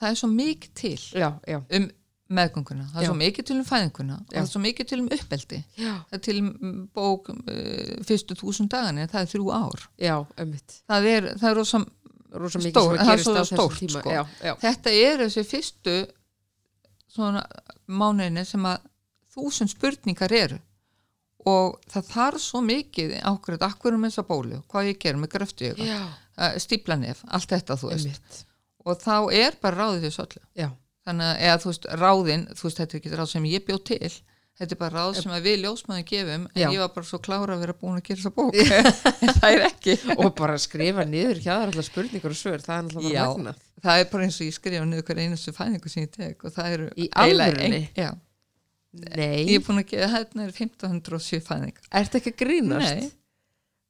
það er svo mikið til Já, já, um meðgönguna, það er Já. svo mikið til um fæðinguna og það er svo mikið til um uppeldi. Já, það er til um bók uh, fyrstu þúsund dagana, það er þrjú ár. Já, einmitt. Það er, það er rosa, Rosa mikið Stór- sem það er að gerist svo á þessum stórt, tíma. sko. Já, já, þetta er þessi fyrstu svona mánuðinni sem að þúsund spurningar eru. Og það þarf svo mikið ákveður, akkur um þessa bólu hvað ég ger með gröftu ég já, stíplanef, allt þetta þú veist. Einmitt. Og þá er bara ráðið þessu öllu. Já, þannig að eða, þú veist, ráðin, þú veist, þetta er ekki ráð sem ég bjóð til þetta er bara ráð sem að við ljósmaður gefum en Já. ég var bara svo klára að vera búin að gera þessa bók en það er ekki og bara skrifa niður hjá það er alltaf spurningar og svör, það er alltaf Já. bara magnað það er bara eins og ég skrifa niður hver einustu fæðingu sem ég tek og það eru Í alvörunni? ein- ég er búin að gefa hérna er 1507 fæðingar ertu ekki að grínast? Nei.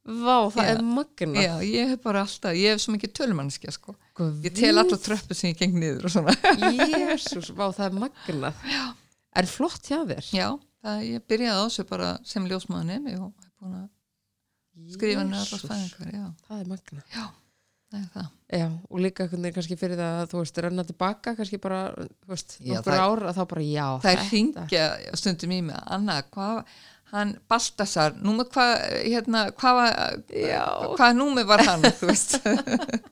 Vá, það Já. er magnað já, ég hef bara alltaf, ég hef svo mikið tölmannskja sko. Ég tel alltaf tröppu sem ég geng niður og svona Jésús, vá, það er magnað Já. Er flott hjá þér? já, það, ég byrjaði á þessu bara sem ljósmaður nemi og hef búin að skrifa Jesús, fæðingar já, Það er magnað já, það er það Já, og líka hvernig kannski fyrir það að þú veist, renna tilbaka kannski bara, þú veist, nokkur ár að þá bara, já, það er hringja stundum í mig Anna, hvað, hann Baltasar, númer hvað hérna, hvað var Já. hvað númer var hann, þú veist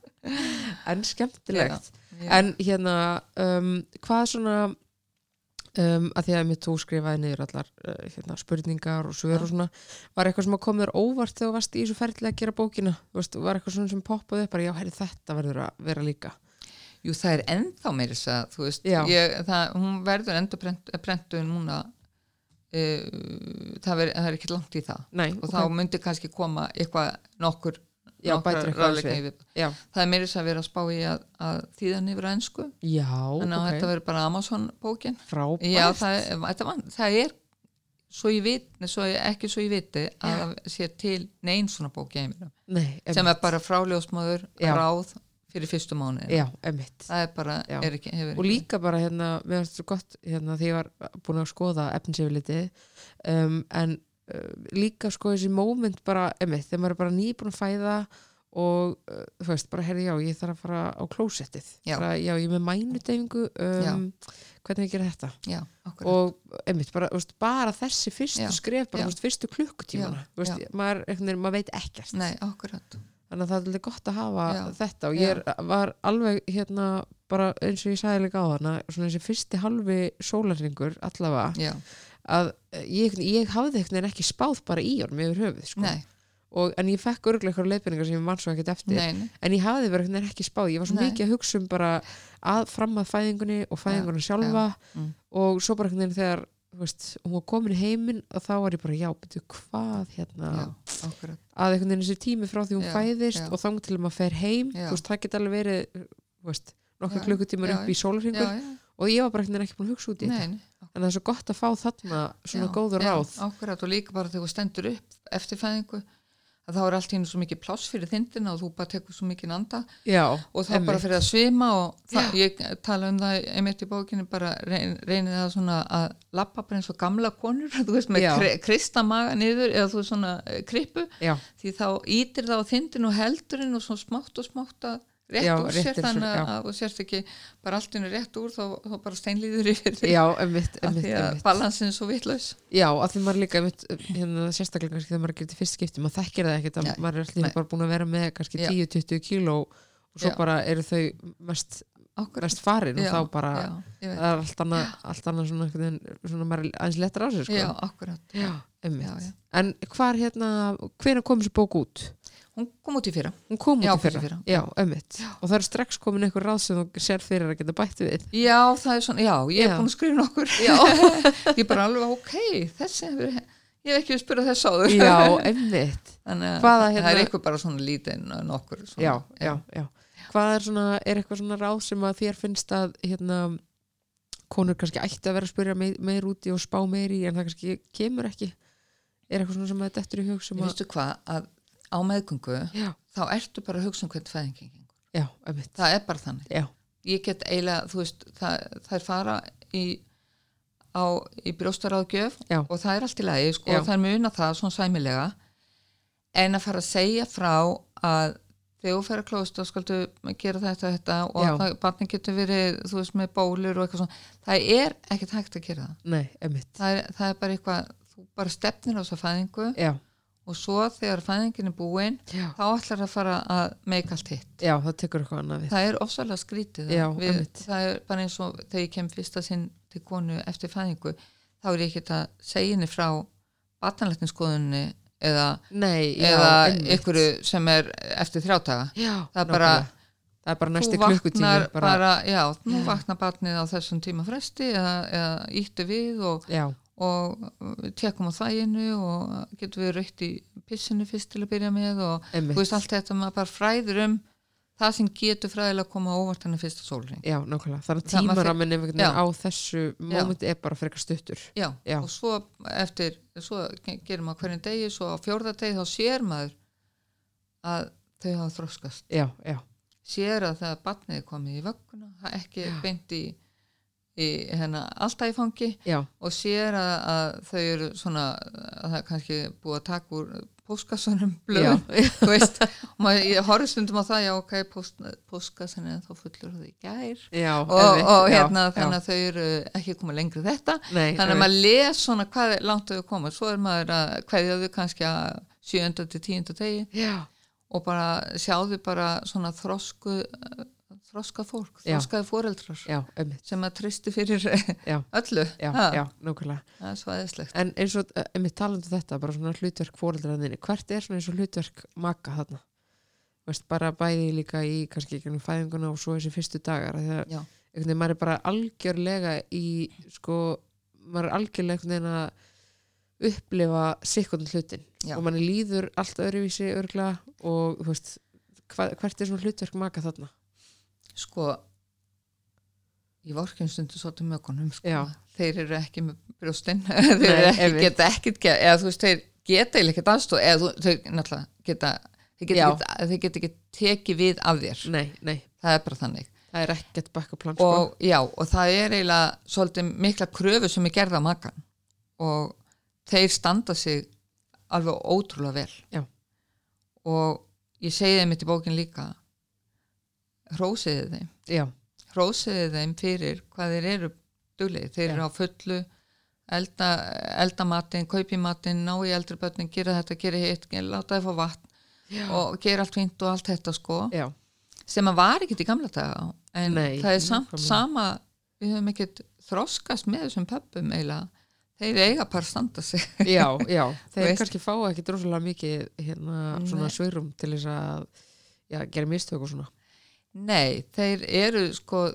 en skemmtilegt Já. en hérna um, hvað svona um, að því að mitt þú skrifaði niður allar uh, hérna, spurningar og svör Já. og svona var eitthvað sem kom þér óvart þegar þú varst í þessu ferðilega að gera bókina veist, var eitthvað svona sem poppaði upp bara, já, herri, þetta verður að vera líka Jú, það er ennþá meiri þess að, þú veist, Já. ég, það, hún verður endur prent, prentu núna uh, það, ver, það er ekki langt í það. Nei, og ok. þá myndi kannski koma eitthvað nokkur Já, já, það er meiri þess að vera að spá í að, að þýðan yfir að ennsku já, þannig að ok, þetta verður bara Amazon bókin. Frábært. Já, það, var, það er svo ég vit, svo ég, ekki svo ég viti að það sé til neinn svona bók Nei, sem er bara fráljósmaður ráð fyrir fyrstu mánu já, emitt og líka bara hérna, mér finnst þetta gott hérna því ég var búin að skoða efninsefiliti um, en uh, líka sko þessi moment bara, emitt, þegar maður er bara nýbúin að fæða og uh, þú veist, bara herri já, ég þarf að fara á klósettið. Já. bara, já, ég er með mænudeyfingu um, hvernig ég gera þetta. Já, og emitt, bara, veist, bara þessi fyrstu skref, bara veist, fyrstu Já. maður, maður veit ekkert. Nei, akkurat þannig að það er alveg gott að hafa Já. þetta og ég er, var alveg hérna bara eins og ég sagði líka á hana svona þessi fyrsti halvi sólarringur allavega já, að ég, ég hafði einhvern veginn ekki spáð bara í honum yfir höfuð sko. nei, og, en ég fekk örglega eitthvað leiðbendingar sem ég mann svo ekkert eftir nei, nei en ég hafði verið einhvern veginn ekki spáð ég var svo Nei. mikið að hugsa um bara að fram að fæðingunni og fæðingunni sjálfa Mm. og svo bara veginn þegar veist, hún var komin í heiminn og þá var ég bara já, betur hvað hérna? Já, að einhvern veginn þessi tími frá því hún Já, fæðist já. og þá til maður fer heim veist, það geta alveg verið veist, nokkur Já, klukkutímar upp í já, og ég var bara ekki búin að hugsa út í þetta. En það er svo gott að fá þarna svona góður ráð. akkurat. Og líka bara þegar þú stendur upp eftir fæðingu að þá er allt hennu svo mikið pláss fyrir þindina og þú bara tekur svo mikið anda. Já, og þá bara fyrir að svima og það, ég tala um það einmitt í bókinu bara reyn, reynið það svona að lappa bara eins og gamla konur þú veist með kri, kristamaga niður eða þú svona eh, krippu. Já, því þá ítir það á þindin og heldurinn og svona smátt og smátt að rétt Já, úr sér þannig já. að þú sérst ekki bara allt innu rétt úr þá, þá bara steinlýður yfir því já, emmitt, af emmitt, því að emmitt. balansin er svo vitlaus Já, að því maður líka einmitt, hérna, sérstaklega kannski þegar maður gerir til fyrst skipti, maður þekkir það ekkert að maður er nei. bara búin að vera með kannski Já. 10-20 kíló og svo Já. bara eru þau mest, mest farin og þá bara það er allt annað, allt annað svona, veginn, svona maður er aðeins lettur á sig sko. já, akkurat já, einmitt. Já, já. En hvar hérna, hvenær kom þessi bók út? Hún kom út í fyrra Hún kom út Já, í fyrra. fyrra. Já, einmitt. Og það er strax komin einhver ráð sem þú sér fyrir að geta bætt við. já, það er svona, já, ég Já. er búin að skrifa nokkur Já. ég er bara alveg, ok, þessi hefur ég hef ekki við spyrað þess áður Já, einmitt. þannig að það hérna- er eitthvað bara svona lítið nokkur svona, já, já, já. Hvað er svona, er eitthvað svona ráð sem að þér finnst að hérna, konur kannski ætti að vera að spyrja meir, meir úti og spá meir í en það kannski kemur ekki er eitthvað svona sem að þetta er í hug sem að á meðgöngu já, þá ertu bara að hugsa um hvernig fæðingin já, það er bara þannig. Já, ég get eiginlega, þú veist, það, það er fara í, á, í brjóstaráðgjöf og það er allt í lagi, sko, Já. það er muna það svona sæmilega. En að fara að segja frá að þegar þú fer að klóst þá skaldu gera þetta þetta og það, barnin getur verið, þú veist, með bólur og eitthvað svona, það er ekkert hægt að gera það. Nei, það er, það er bara eitthvað, þú bara stefnir á þessa fæðingu. Já, og svo þegar fæðingin er búin já, þá ætlar að fara að meika allt hitt. Já, það tekur eitthvað annað við. Það er ofsalega skrítið Já, það. Við, það er bara eins og þegar ég kem fyrsta sinn til konu eftir fæðingu þá er ég ekki að segja henni frá batanlættinskoðunni eða, nei, já, eða ykkur sem er eftir þrjátaga já, það er bara, það er bara næsti klukkutími bara, já, nú vaknar barnið á þessum tíma fresti eða, eða íttu við og, og tekum á þæginu og getum við raukt í pissinu fyrst til að byrja með og þú veist allt þetta maður bara fræður um það sem getur fræðilega að koma óvart henni fyrsta sólring já, nákvæmlega, þannig að Það- Já. á þessu mómenti er bara frekar stuttur. Já, Já. og svo eftir, svo gerum maður hverjum degi, svo á fjórða degi þá sér maður að þau hafa þroskast. já, já, Sér að þegar batnið er komið í vögguna, það ekki beint í, í hérna, alltaf í fangi já, og sér að, að þau eru svona, að það er kannski búið að taka úr póskassunum blöðum, og maður, ég horfði stundum á það, já, ok, póskassun er þá fullur og það í gær. Já og, og já, hérna, já. þannig að þau eru ekki komið lengri þetta. Nei, þannig að maður les svona hvað er langt þau koma. Svo er maður að hverja þau kannski að sjönda til tíunda degi já, og bara sjáðu bara svona þrosku þroska fólk, þroskaði foreldrar já, sem að tristi fyrir já, öllu. Já, það er svo aðeinslegt En eins og, eh, einmitt talandi um þetta, bara svona hlutverk fóreldraðinni, hvert er svona eins og hlutverk maka þarna? Veist, bara bæði líka í kannski ekki fæðinguna og svo þessi fyrstu dagar veginn maður er bara algjörlega í sko, maður er algjörlega að upplifa sikkondin hlutin og manni líður allt öðruvísi örgla og veist, hva, hvert er svona hlutverk maka þarna? Sko ég vorkin stundu svo til mögunum sko. Þeir eru ekki með brjóstinn þeir ekki, geta ekkert ge- eða þú veist, þeir geta ekkert aðstóð eða þú, þau náttúrulega geta þeir geta, ekki, þeir geta ekki tekið við af þér. Nei, nei, það er bara þannig. Það er ekkert bakkaplan sko. og já, og það er eiginlega svolítið mikla kröfu sem er gerða á makan og þeir standa sig alveg ótrúlega vel. Já. og ég segi þeim mitt í bókin líka hrósiði þeim. Já, hrósiði þeim fyrir hvað þeir eru duglegir, þeir Já. eru á fullu elda, elda matinn, kaupi matinn ná í eldri börnin, gera þetta, gera hitt láta þeir fá vatn já, og gera allt fínt og allt þetta sko. Sem að var ekkert í gamla daga. En Nei, það er samt sama við höfum ekkert þroskast með þessum pöppum eiginlega. Þeir eiga að standa sig. Já, já. þeir veist. kannski fá ekki droslega mikið hérna, svona svörum til þess að já, gera mistök og svona nei, þeir eru sko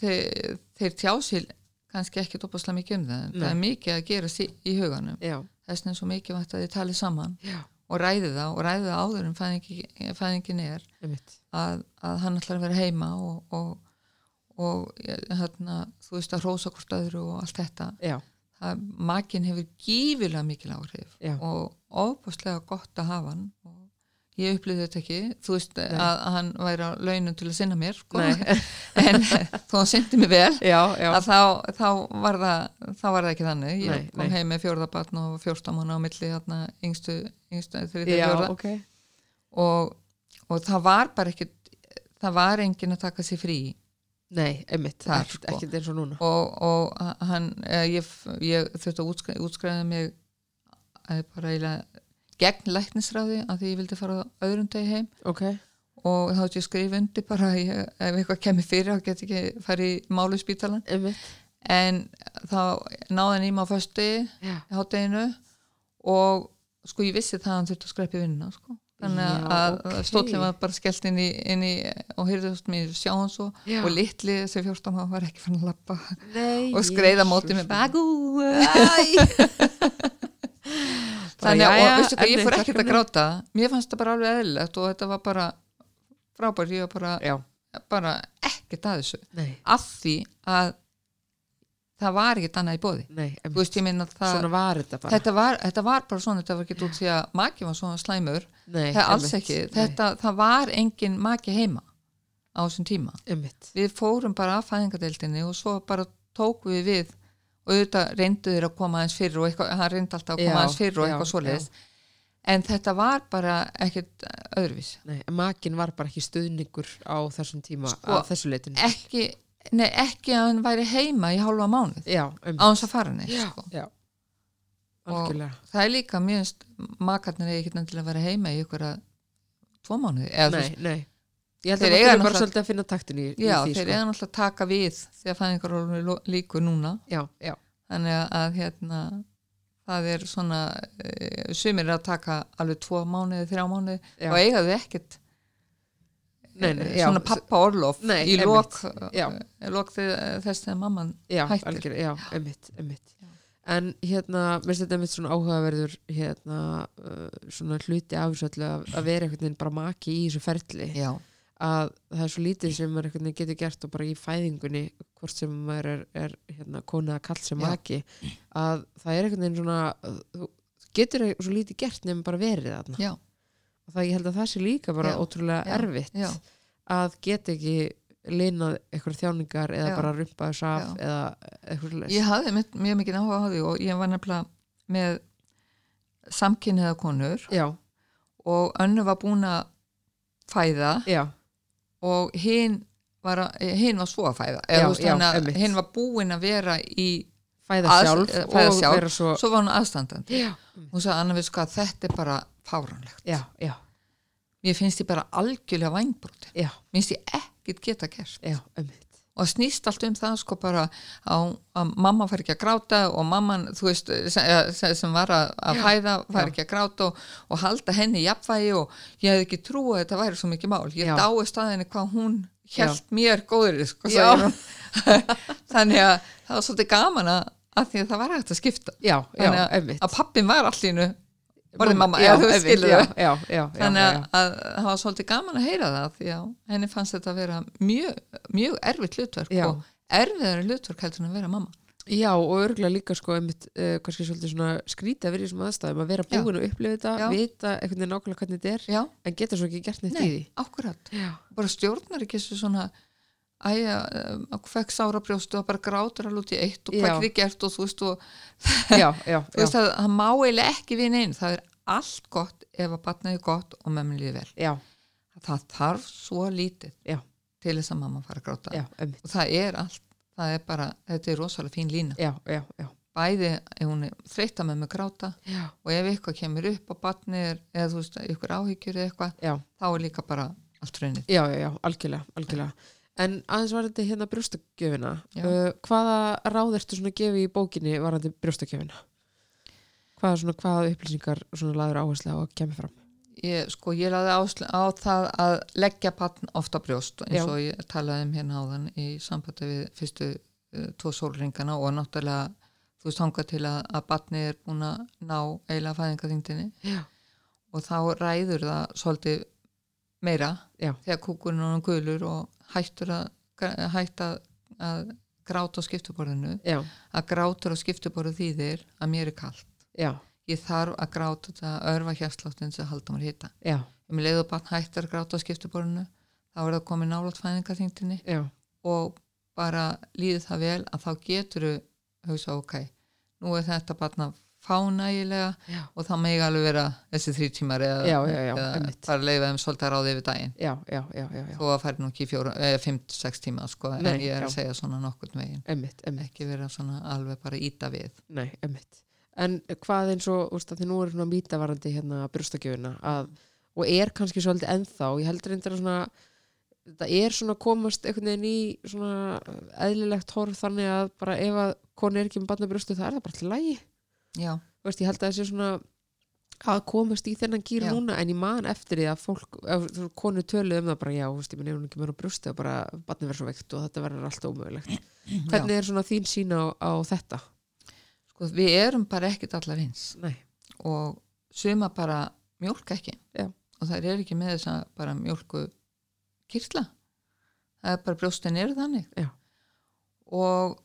þeir, þeir tjá sér kannski ekki tópaslega mikið um það. Nei. það er mikið að gera í huganum. Já, þess vegna svo mikið vægt að þið tali saman já, og ræði það og ræði það áður en fæðingi, fæðingin er að, að hann ætlar að vera heima og, og, og hérna, þú veist að rósa hvort öðru og allt þetta. Já, það, makin hefur gífilega mikil áhrif Já. og ofbúslega gott að hafa hann og ég upplýði þetta ekki. Þú veist að, að hann væri á launum til að sinna mér sko. En þó hann syndi mig vel já, já, að þá, þá, var það, þá var það ekki þannig. Ég Nei, kom nei. heim með fjórðabatn og fjórstamann á milli hérna, yngstu, yngstu já, fjórða. ok. Og, og það var bara ekki það var enginn að taka sér frí nei, einmitt, Þar, ekkert, sko. ekkert eins og núna. Og, og hann eh, ég, ég þurfti að útskræða, útskræða mig eh, bara eiginlega gegn læknisráði að því ég vildi fara öðrum degi heim. Ok, og þá ætti ég að skrifa undir bara ég, ef eitthvað kemur fyrir þá get ekki farið í málu spítalan einmitt. En þá náði hann í mig á föstu já, hátteginu og sko ég vissi það að hann þurfti að skrepa í vinnuna sko. þannig Já, að ok. okay. stóllin var bara skellt inn í, inn í og heyrðust mér sjá hann svo. Já. og litli þessi 14 ára var ekki fann að lappa nei og skreiða mótið með bagú þannig að, og veistu hvað, ég fór ekkert að gráta. Mér fannst það bara alveg eðlilegt og þetta var bara frábært, ég var bara, já, bara ekkert að þessu. Nei, af því að það var ekkert annað í bóði nei veist, minna það var þetta bara. Þetta var, þetta var bara svona, þetta var ekki út því að maki var svona slæmur, nei, það er alls ekki. Þetta, það var engin maki heima á þessum tíma. Einmitt, við fórum bara að fæðingadeildinni og svo bara tók við við og auðvitað reyndu þeir að koma aðeins fyrir og eitthvað, hann reyndi alltaf að koma aðeins fyrir og eitthvað svoleiðis. en þetta var bara ekkert öðruvís. Nei, makin var bara ekki stuðningur á þessum tíma Sko, á þessu leitinu ekki, nei, ekki að hann væri heima í hálfa mánuð já, á einmitt hans að fara neitt sko. já, og algjörlega. það er líka mjög makarnir eða ekki nefnilega að vera heima í ykkur að tvo mánuði nei, nei ég held Þeir að það eiga þurfi bara svolítið að finna taktin í, í Já, því þeir sko. eru náttúrulega að taka við þegar fæðingarólunni líkur núna já, já, þannig að, hérna það er svona e, sumir er að taka alveg tvo mánuði, þrjá mánuði Já. og eiga þau ekkert Nei, nei, já, svona pappa orlof Nei, í lok, já. e, lok þe- þess þegar mamman já, hættir. algjörlega, já, einmitt, einmitt Já. en hérna, mér finnst þetta einmitt svona áhugaverður hérna, uh, svona hluti af að vera einhvern veginn bara maki í þessu ferli Já, að það er svo lítið sem maður getur gert og bara í fæðingunni hvort sem maður er, er hérna, kona að kall sem Já. maki að það er einhvern veginn svona þú getur svo lítið gert nefnum bara verið já, og það ég held að það sé líka bara Já. ótrúlega Já. erfitt já, að geta ekki linað eitthvað þjáningar eða bara rumpa þess af Já. eða eitthvað leys ég hafði mitt, mjög mikið áhuga á því og ég var nefnilega með samkynniða konur já, og önnu var búin að fæða já, og hinn var, að- hin var svo að fæða. Já, veist já, að hinn var búin að vera í fæða Að- sjálf eh, fæða sjálf. svo svo var hún aðstandandi. Hún sagði Anna við sko að þetta er bara fáranlegt já, já, mér finnst ég bara algjörlega vængbróti já, mér finnst ég ekkert geta gert. Já, einmitt og snýst allt um það sko bara að, að mamma fær ekki að gráta og mamman, þú veist, sem, sem- sem var að, að Já, fæða, fær já. ekki að gráta og, og halda henni í jafnvægi og ég hefði ekki trú að þetta væri svo mikið mál. Ég dái staðinni hvað hún hjælt mér góður sko, þannig að það var svolítið gaman að, að því að það var hægt að skipta. Já, að, að pappin var allir orðið mamma, já, þú skilur það. já, já, þannig að, að það var svolítið gaman að heyra það því að henni fannst þetta að vera mjög, mjög erfitt hlutverk og erfiðari hlutverk heldur en að vera mamma. Já, og örgulega líka sko einmitt, uh, kannski svolítið svona skrítið að vera í þessum aðstæðum að vera búin að upplifa þetta, Já. vita veginn nákvæmlega hvernig þetta er já, en geta svo ekki gert neitt í nei, því. akkurat. Já, bara stjórnar ekki þessu svona æja, að fekk sára brjóstu og bara grátur alveg út í eitt og hvað er gert og þú veist, og, já, já, þú veist að það má eiginlega ekki við neinn, það er allt gott ef að batnaði gott og mömmin líði vel. Já, það þarf svo lítið Já. til þess að mamma fara að gráta. Já, einmitt. Og það er allt, það er bara þetta er rosalega fín lína. Já, já, já, bæði ef hún er þreytta með mig gráta já, og ef eitthvað kemur upp á batni eða þú veist, ykkur áhyggjur eða eitthvað já, þá er líka bara allt raunnið já, já, já, algjörlega, algjörlega En aðeins varandi hérna brjóstakjöfina Já. uh, hvaða ráð ertu svona að gefa í bókinni varandi brjóstakjöfina? Hvaða svona, hvaða upplýsingar svona laður áherslu á að kemur fram? ég, sko, ég laði áslu á það að leggja batn ofta brjóst eins Já. og ég talaði um hérna áðan í sambandi við fyrstu uh, tvo sólringana og náttúrulega þú veist hanga til að, að batni er búin að ná eiginlega fæðingaþyngdinni Já, og þá ræður það svolítið meira Já. þegar kúkurinn er orðinn gulur og hættur að hætt að, að gráta á skiptuborðinu. Já, að grátur á skiptuborðu þýðir að mér er kallt já, ég þarf að gráta þetta örfa hérsláttin sem halda mér hita. Um leiðu barn hættar að gráta á skiptuborðinu þá er það komið nálat fæðingarþyngdinni já, og bara líður það vel að þá getur þú hugsa ok, nú er þetta barn að fá nægilega já, og þá megi alveg vera þessi þrý tímar eða, Já, já, já, eða einmitt. bara leiða þeim svolítið að ráði yfir daginn já, já, já, já, já. þó að færi nú ekki fjóra, eða 5-6 tíma sko, Nei, en ég er að segja svona nokkurn veginn Emmitt, emmitt, ekki vera svona alveg bara íta við nei, emmitt. En hvað eins og, úst, að því nú er svona mítavarandi hérna brjóstakjöfuna og er kannski svolítið ennþá, ég heldur eindir að svona, þetta er svona komast einhvern veginn í svona eðlilegt horf þannig að bara ef að konu er ekki með barna brjóstu það er það bara til lægi. Já, veist, ég held að það sé svona að komast í þennan gýr Já. núna en ég man eftir því að fólk, konu töluð um það bara já, veist, ég minn ef hún ekki með á brjóstu og bara barni verður svo veikt og þetta verður allt ómögulegt. Hvernig er svona þín sín á, á þetta? sko, við erum bara ekkit allar eins Nei, og suma bara mjólk ekki Já. og það er ekki með þess að bara mjólku kyrtla það er bara brjóstin eru þannig Já. og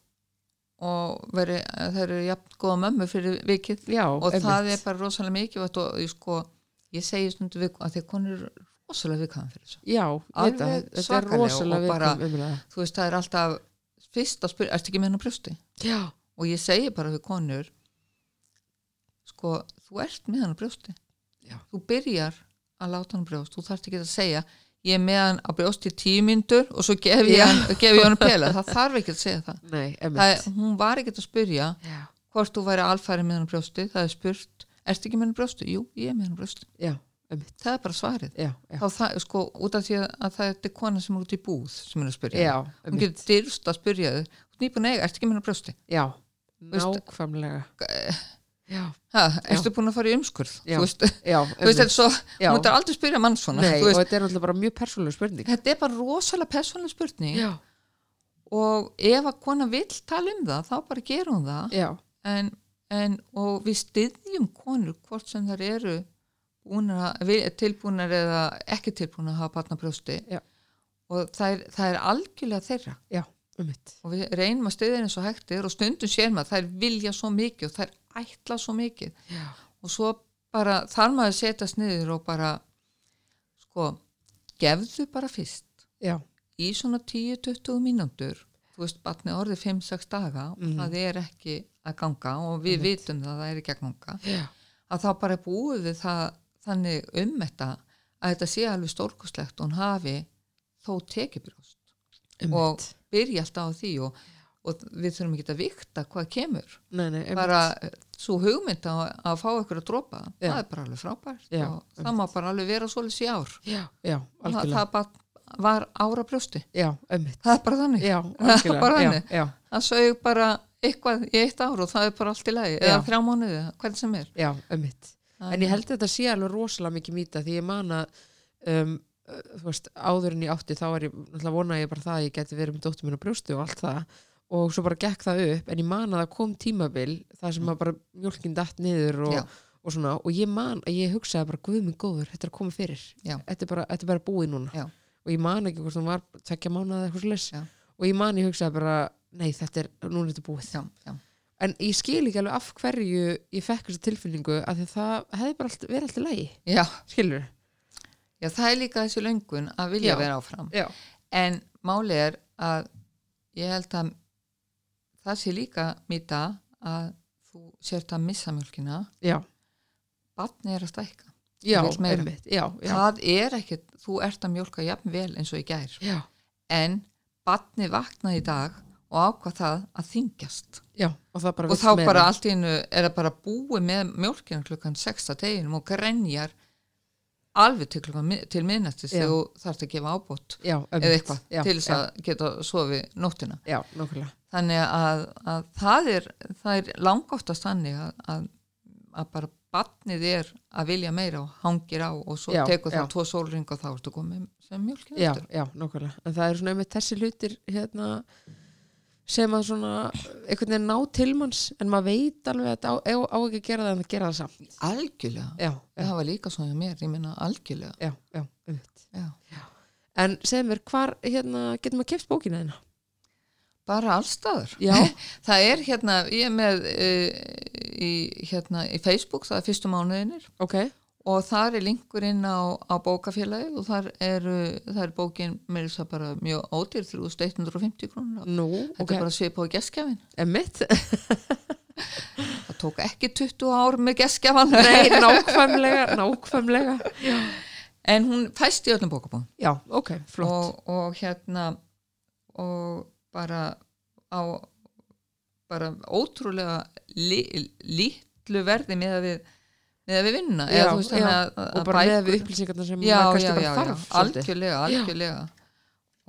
og veri, það eru jafn góða mömmu fyrir vikið já, og það einmitt. er bara rosalega mikið og ég sko, ég segi stundu við að að konur rosalega viðkvæðan fyrir þessu Já, það, þetta er rosalega umræða. þú veist, það er alltaf fyrst að spyrja, ertu ekki með hennar brjósti? Já, og ég segi bara við konur sko, þú ert með hann á brjósti Já. þú byrjar að láta hann á brjóst þú þarft ekki að segja ég er með hann á brjóst í tíu myndur og svo gef ég hann, gef ég hann pela. Það þarf ekki að segja það, nei, það hún var ekki að spyrja Já, hvort þú væri alfæri með hann á brjósti. Það er spurt, ertu ekki með hann á brjósti? Jú, ég er með hann á brjósti, já, það er bara svarið. Já, já, þá það, sko, út af því að það er kona sem er út í búð sem er að spyrja. Já, hún emmitt. getur dyrst að spyrja þau nýpun eiga, ertu ekki á brjósti? Já, nákvæmlega. Já, Ha, ertu búin að fara í umskurð? Já. Þú veist, já, þú veist, þetta er svo, hún er aldrei að spyrja mann svona Nei, og þetta er náttúrulega bara mjög persónuleg spurning. þetta er bara rosalega persónuleg spurning. Já, og ef að kona vill tala um það þá bara gerum það. En, en, og við styðjum konur hvort sem þær eru við- tilbúnar eða ekki tilbúnar að hafa barnabrjósti. Já. og það er, það er algjörlega þeirra. Já. Og við reynum að styðja eins og hægt er og stundum sér maður þær vilja svo mikið og þær ætla svo mikið. Já, og svo bara þarf maður að setjast niður og bara sko, gefðu bara fyrst já, í svona 10-20 mínútur. Þú veist, batni orðið 5-6 daga og það er ekki að ganga og við vitum það að það er ekki að ganga. Já, að þá bara búið við það þannig um þetta að þetta sé alveg stórkostlegt og hún hafi þó tekibrjóst og emmitt. Byrja alltaf á því og, og við þurfum ekki að vikta hvað kemur. Nei, nei, bara svo hugmynd að, að fá ykkur að dropa Já. það er bara alveg frábært Já, og það má bara alveg vera svoleiðis í ár. Já, já, það, það bara var ára brjósti. Það er bara þannig. Já, Það er bara þannig. já, það sög bara eitthvað í eitt ár og það er bara allt í lagi eða þrjá mánuði, hvernig sem er. En ég held að þetta sé alveg rosalega mikið mýta því ég man að um, þú veist, áður en ég átti þá er ég, náttúrulega vona ég bara það að ég geti verið með dóttur minn á brjóstu og allt það. Og svo bara gekk það upp en ég man að það kom tímabil það sem að bara mjólkin datt niður og, og svona og ég man að ég hugsaði bara guð minn góður, þetta er að koma fyrir. Þetta er bara, þetta er bara búið núna. Já. og ég man ekki hvort það var tvekja mánuða eitthvað slis og ég man ég hugsaði bara nei þetta er, núna er þetta búið. Já, já, en ég skil ekki alveg af hverju ég fekk þessa tilfinningu að það hefði bara allt, verið alltaf lægi skilur já, það er líka þessi löngun að vilja Já. vera áfram. Já, en máli er að ég held að það sé líka mýta að þú sért að missa mjölkina já, batni er að stækka. Já, einmitt, já, já, það er ekkert, þú ert að mjölka jafn vel eins og í gær. Já, en batni vaknaði í dag og ákvað það að þingjast já og það bara og þá meira. bara allt í einu er það bara búið með mjölkina klukkan 6 að deginum og grenjar alveg til til minnastis Já. þegar þú þarfst að gefa einmitt, eða eitthvað já, til þess að geta sofið nóttina. Já, þannig að, að það er er langoftast þannig að, að, að bara batnið er að vilja meira og hangir á og svo Já, tekur það tvo sólring og þá ertu komið sem nákvæmlega. En það er svona einmitt þessi hlutir hérna sem að svona einhvern veginn ná til manns en maður veit alveg að á, á, á ekki að gera það en það gera það samt. Algjörlega, já, já, það var líka svona mér ég meina algjörlega. Já, já, einmitt. já. en segð mér, hvar hérna, getum við keft bókina þina? bara allstaður það er hérna, ég er með uh, í, hérna, í Facebook það er fyrstu mánuðinir. Ok, og þar er linkur inn á, á bókafélagið og þar er, þar er bókin með þess að bara mjög ódýr 3150 krónur. Nú, þetta ok, er bara svipað á geskjafin emmitt það tók ekki 20 ár með geskjafan Nei, nákvæmlega, nákvæmlega. En hún fæst í öllum bókabóðum Já, ok, flott. Og, og hérna og bara á bara ótrúlega li, litlu verði með að við með að við vinna Já, eða, veist, já, þannig að, og að bara með upplýsingarna sem já, maður kannski bara þarf algjörlega, algjörlega.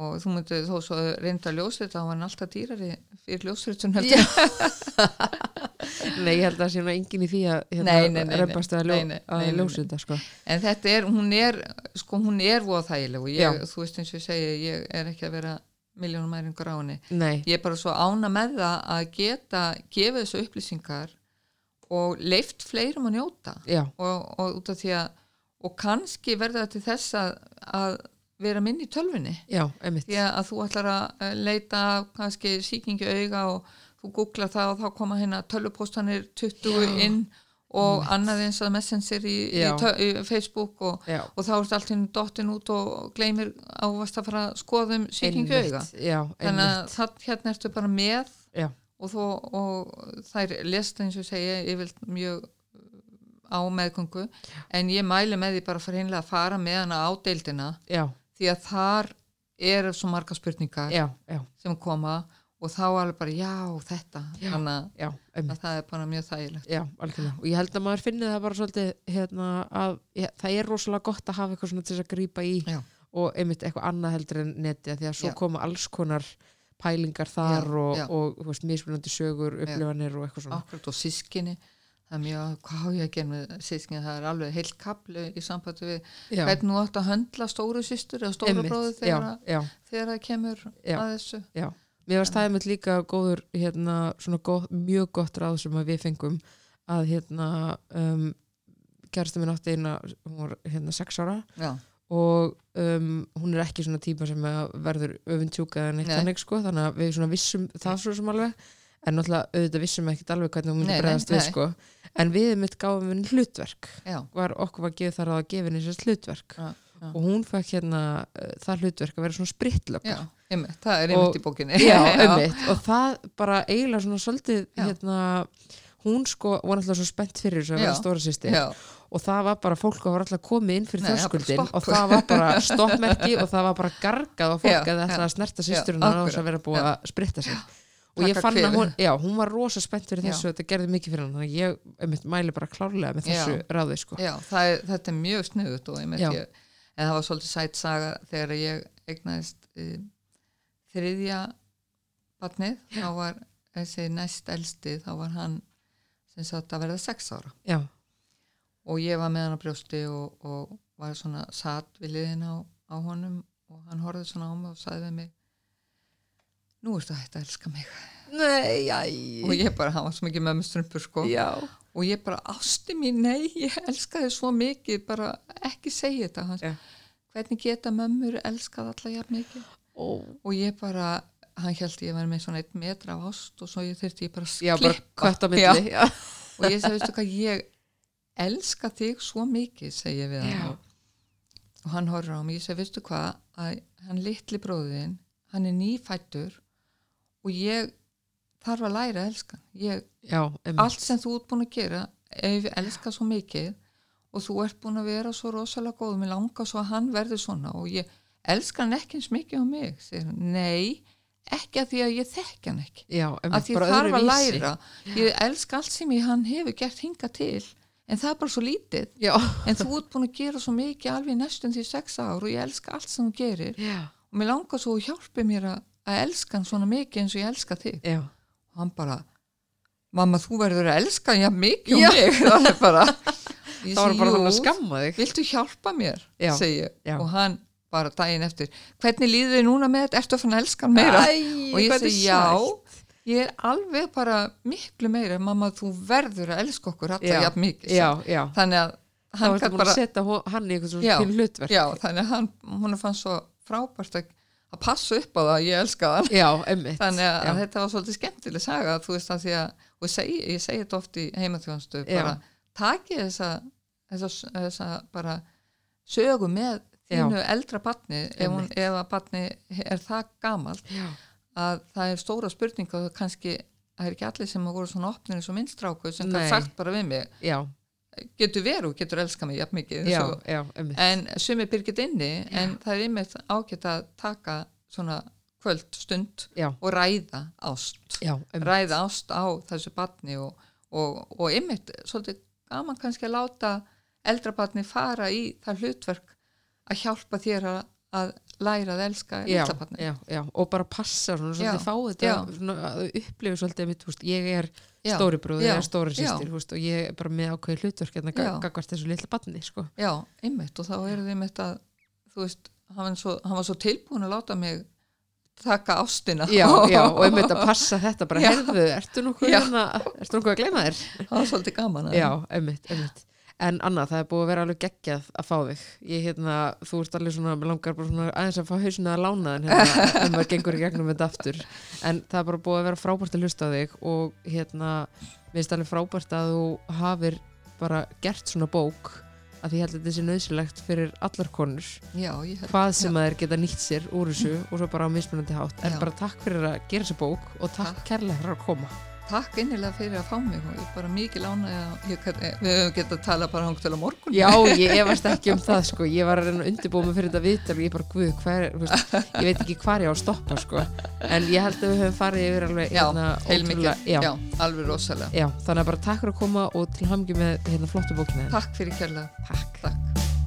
Og þú myndir þó svo reynda ljósið þá var hann alltaf dýrari fyrir heldur Nei, ég held að það sé nú engin í því að nei. reymbast að, ljó, að ljósa þetta sko. en þetta er, hún er sko hún er voða þægileg og ég, þú veist eins og ég segi ég er ekki að vera miljónum mæringur á henni. Ég er bara svo ána með það að geta gefið þessu upplýsingar og leift fleirum að njóta. Og, og út af því að og kannski verða það til þess að, að vera minn í tölfunni já, því að þú ætlar að eh, leita kannski síkingi auga og þú googlar það og þá koma hérna tölvupóstanir 20 Já. inn og annað eins að messenger í, í, í Facebook og, og þá ertu alltaf dottin út og gleymir ávast að fara að skoða um síkingi auga. Þannig að það, hérna ertu bara með Já, og, þó, og þær lesta eins og segja vil mjög á meðgöngu. En ég mæli með því bara fyrir hinlega að fara með hana á deildina. Já, því að þar eru svo marga spurningar já, já, sem koma. Og þá alveg bara já þetta. Þannig að- það er bara mjög þægilegt. Já, algjörlega. Og ég held að maður finni það bara svolítið, hérna, að ég, það er rosalega gott að hafa eitthvað svona til þess að grípa í og einmitt eitthvað annað heldur en neti því að svo koma alls konar pælingar þar Já, og, já. og, veist, mismunandi sögur, upplifanir og eitthvað svona. akkurat og sískinni það er mjög, hvað á ég að gera með sískinni það er alveg heilt kaplu í sambandi við hvernig þú átt að höndla stóru systur eða stóra bróðu þegar, það kemur að þessu. Mér var með líka góður, hérna, góð, mjög gott ráð sem við fengum að, hérna, um, kærastu minn átti eina, hún var, hérna, sex ára. Já, og um, hún er ekki svona típa sem verður öfintjúka eða neitt Nei. þannig sko, þannig að við svona vissum það svo sem alveg, en náttúrulega auðvitað vissum ekkert alveg hvernig hún myndi bregðast við sko, en við mitt gáum henni hlutverk, já, var okkur var gefið þar að gefa henni sérst hlutverk. Já, já. og hún fekk hérna uh, það hlutverk að vera svona sprittlöka það er Og- einmitt í bókinni. Já, einmitt, og það bara eiginlega svona svolítið hérna hún sko, var náttúrulega svo spennt fyrir þessu að vera stóra sýsti og það var bara fólk að var alltaf komið inn fyrir það stopp. og það var bara stoppmerki og það var bara gargað og fólk Já, að ætla já. að snerta sýsturinn og þess akkurat. að vera búið Já. að spritta sig og ég Taka fann að hún, já, hún var rosa spennt fyrir þessu og þetta gerði mikið fyrir hann þannig að ég einmitt, mæli bara klárlega með þessu ráði sko. já það er, þetta er mjög snuðut og einmitt Já. ég, en það var svolítið sætt saga þegar ég egnaðist um, þriðja batnið, þá var þessi næst elsti, þá var hann sem sagt að verða sex ára já, og ég var með hann á brjósti og, og var svona satt við liðin á, á honum og hann horfði svona á mig og sagði við mig nú ertu að hætta að elska mig. Nei, æ, og ég bara, hann var svo mikið með mig strumpur sko. Já. Og ég bara, ásti mín, nei, ég elska þið svo mikið, bara ekki segja þetta. Hann, Já. hvernig geta mömmur elskað alla jafn mikið? Ó. og ég bara, hann held ég var með svona eitt metra af ást og svo ég þurfti ég bara að já, bara á og ég segi, veistu hvað, ég elska þig svo mikið, segi ég við Já. hann og, og hann horfir á mig, ég segi, veistu hvað? Að hann litli bróðin hann er nýfættur og ég þarf að læra að elska ég, já, allt sem þú ert búin að gera ef ég elska svo mikið og þú ert búin að vera svo rosalega góð mér langar svo að hann verður svona og ég elska hann ekki eins mikið á mig segir hann, nei, ekki að því að ég þekki hann ekki. Já, að ég þarf að öðruvísi. læra. Ég elska allt sem ég hann hefur gert hinga til en það er bara svo lítið. Já, en þú ert búin að gera svo mikið alveg næstum því sex ár og ég elska allt sem þú gerir. Já, og mér langar svo að hjálpi mér að, að elska hann svona mikið eins og ég elska þig. Já. Og hann bara mamma þú verður að elska hann jafn mikið og mig. Það er bara það var bara "Jú, þannig að skamma þig. Viltu hjálpa mér? Segi ég. Og hann bara daginn eftir hvernig líður þið núna með þetta, ertu að fann að elska hann meira? Æ, og ég segi já. Ég er alveg bara miklu meira mamma þú verður að elska okkur jafn mikið þannig að hann að bara setja hann í eitthvað svona hlutverk. já, þannig að hann, hún fannst svo frábært að, að passa upp á það, ég elska það já, þannig að, að þetta var svolítið skemmtileg saga þú veist að því að, ég segi, ég segi þetta oft í heimaþjóðanstu, bara taki þessa, þessa, þessa bara sögu með þínu eldra batni, ef, ef að batni er það gamalt. Já, að það er stóra spurning og kannski það er ekki allir sem hafa voru svona opnir eins og minnstráku sem það sagt bara við mig. Já, getur veru, getur elska mig jafn mikið já, já, en sumi byrgit inni en það er einmitt ágætt að taka svona kvöld stund og ræða ást. Ræða ást á þessu batni og, og, og einmitt svolítið gaman kannski að láta eldra batni fara í það hlutverk að hjálpa þér að læra að elska já, já, já, og bara passa svona, Já, svolítið fá þetta svona, að upplifa svolítið mitt, húst, ég er stóri já, ég er stóri sýstir húst, og ég er bara með ákveði hlutverk hérna Já. gagvart þessu litla barni sko. já, einmitt og þá er þið einmitt að þú veist, hann var svo, hann var svo tilbúin að láta mig taka ástina já, já, og einmitt að passa þetta bara, Já. heyrðu, ertu nokkuð hérna, ertu nokkuð að gleyma þér? það var svolítið gaman Já, einmitt, einmitt En Anna, það er búið að vera alveg geggjað að fá þig ég hérna, þú ert alveg svona, mér langar bara svona aðeins að fá hausinu að lána þinn hérna, en maður gengur í gegnum þetta aftur en það er bara búið að vera frábært að hlusta á þig og hérna, mér finnst alveg frábært að þú hafir bara gert svona bók að því held að þetta sé nöðsilegt fyrir allar konur já, ég held hvað sem Já. að þeir geta nýtt sér úr þessu og svo bara á mismunandi hátt en Já. bara takk fyrir að gera þessa bók og takk, Takk. kærlega fyrir að koma takk innilega fyrir að fá mig og ég er bara mikið lána við höfum getað að tala bara hangt til á morgun. Já, ég efast ekki um það sko. Ég var að reyna að undirbúa mig fyrir þetta viðtal og ég bara, guð, hvað er, þú veist, ég veit ekki hvað ég á að stoppa sko, en ég held að við höfum farið yfir alveg já, hérna, ótrúlega- já, já, alveg rosalega. Já, þannig að bara takk fyrir að koma og til hamngi með hérna flottu bókina takk fyrir kærlega. Takk